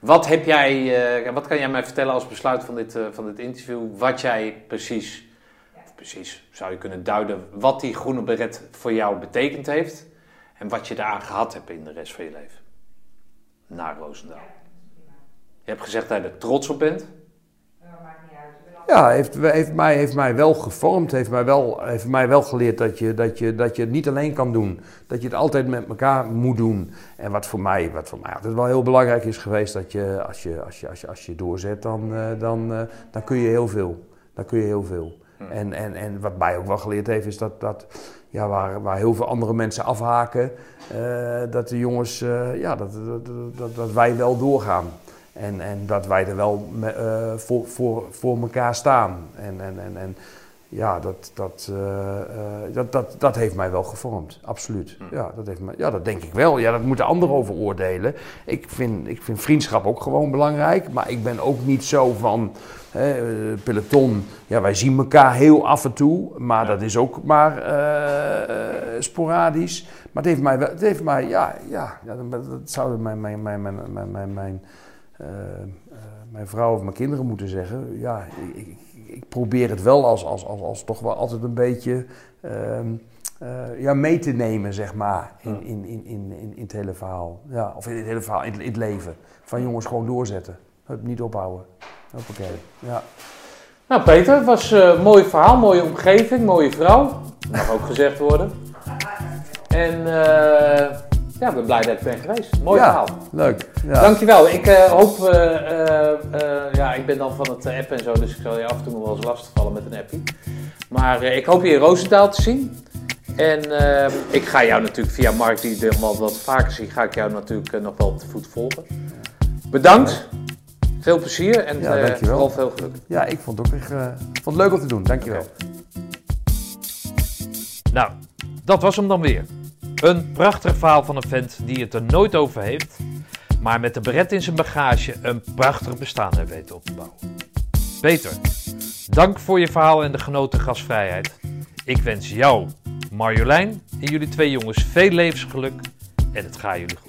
Wat, heb jij, eh, wat kan jij mij vertellen als besluit van dit, eh, van dit interview? Wat jij precies, precies zou je kunnen duiden, wat die groene beret voor jou betekend heeft. En wat je daaraan gehad hebt in de rest van je leven. naar Roosendaal? Je hebt gezegd dat je er trots op bent. Ja, heeft, heeft, mij, heeft mij wel gevormd. Heeft mij wel, heeft mij wel geleerd dat je, dat, je, dat je het niet alleen kan doen. Dat je het altijd met elkaar moet doen. En wat voor mij, wat voor mij altijd wel heel belangrijk is geweest, dat je als je, als je, als je, als je doorzet, dan, eh, dan, eh, dan kun je heel veel. Dan kun je heel veel. En, en, en wat mij ook wel geleerd heeft, is dat, dat ja, waar, waar heel veel andere mensen afhaken, eh, dat de jongens, ja, dat, dat, dat, dat wij wel doorgaan. En, en dat wij er wel me- eh, voor, voor, voor elkaar staan. En, en, en, en ja, dat, dat, eh, eh, dat, dat, dat heeft mij wel gevormd. Absoluut. Ja, dat heeft mij, ja, dat denk ik wel. Ja, dat moeten anderen over oordelen. Ik vind, ik vind vriendschap ook gewoon belangrijk. Maar ik ben ook niet zo van hè, peloton. Ja, wij zien elkaar heel af en toe. Maar dat is ook maar sporadisch. Maar het heeft mij, wel- het heeft mij ja, ja, ja dat, dat zouden mijn, mijn, mijn, mijn, mijn, mijn, mijn, eh, eh, mijn vrouw of mijn kinderen moeten zeggen. Ja, ik, ik, ik probeer het wel als, als, als, als toch wel altijd een beetje ehm, eh, ja, mee te nemen, zeg maar, in, in, in, in, in, het hele verhaal. Ja, of in het hele verhaal, in, het- in het leven. Van jongens, gewoon doorzetten. Hup, niet ophouden. Hoppakee. Ja. Nou, Peter, het was een mooi verhaal, mooie omgeving, mooie vrouw. Mag ook gezegd worden. En ja, ik ben blij dat ik ben geweest. Mooi ja, verhaal. leuk. Ja. Dankjewel. Ik eh, hoop, eh, eh, ja, ik ben dan van het app en zo, dus ik zal je af en toe nog wel eens lastigvallen met een appie. Maar ik hoop je in Roosendaal te zien. En ik ga jou natuurlijk via Mark, die ik wel wat vaker zie, ga ik jou natuurlijk nog wel op de voet volgen. Bedankt. Veel plezier en Ja, vooral veel geluk. Ja, ik vond het ook echt, vond het leuk om te doen. Dankjewel. Nou, dat was hem dan weer. Een prachtig verhaal van een vent die het er nooit over heeft, maar met de beret in zijn bagage een prachtig bestaan heeft weten op te bouwen. Peter, dank voor je verhaal en de genoten gastvrijheid. Ik wens jou, Marjolein en jullie twee jongens veel levensgeluk en het gaat jullie goed.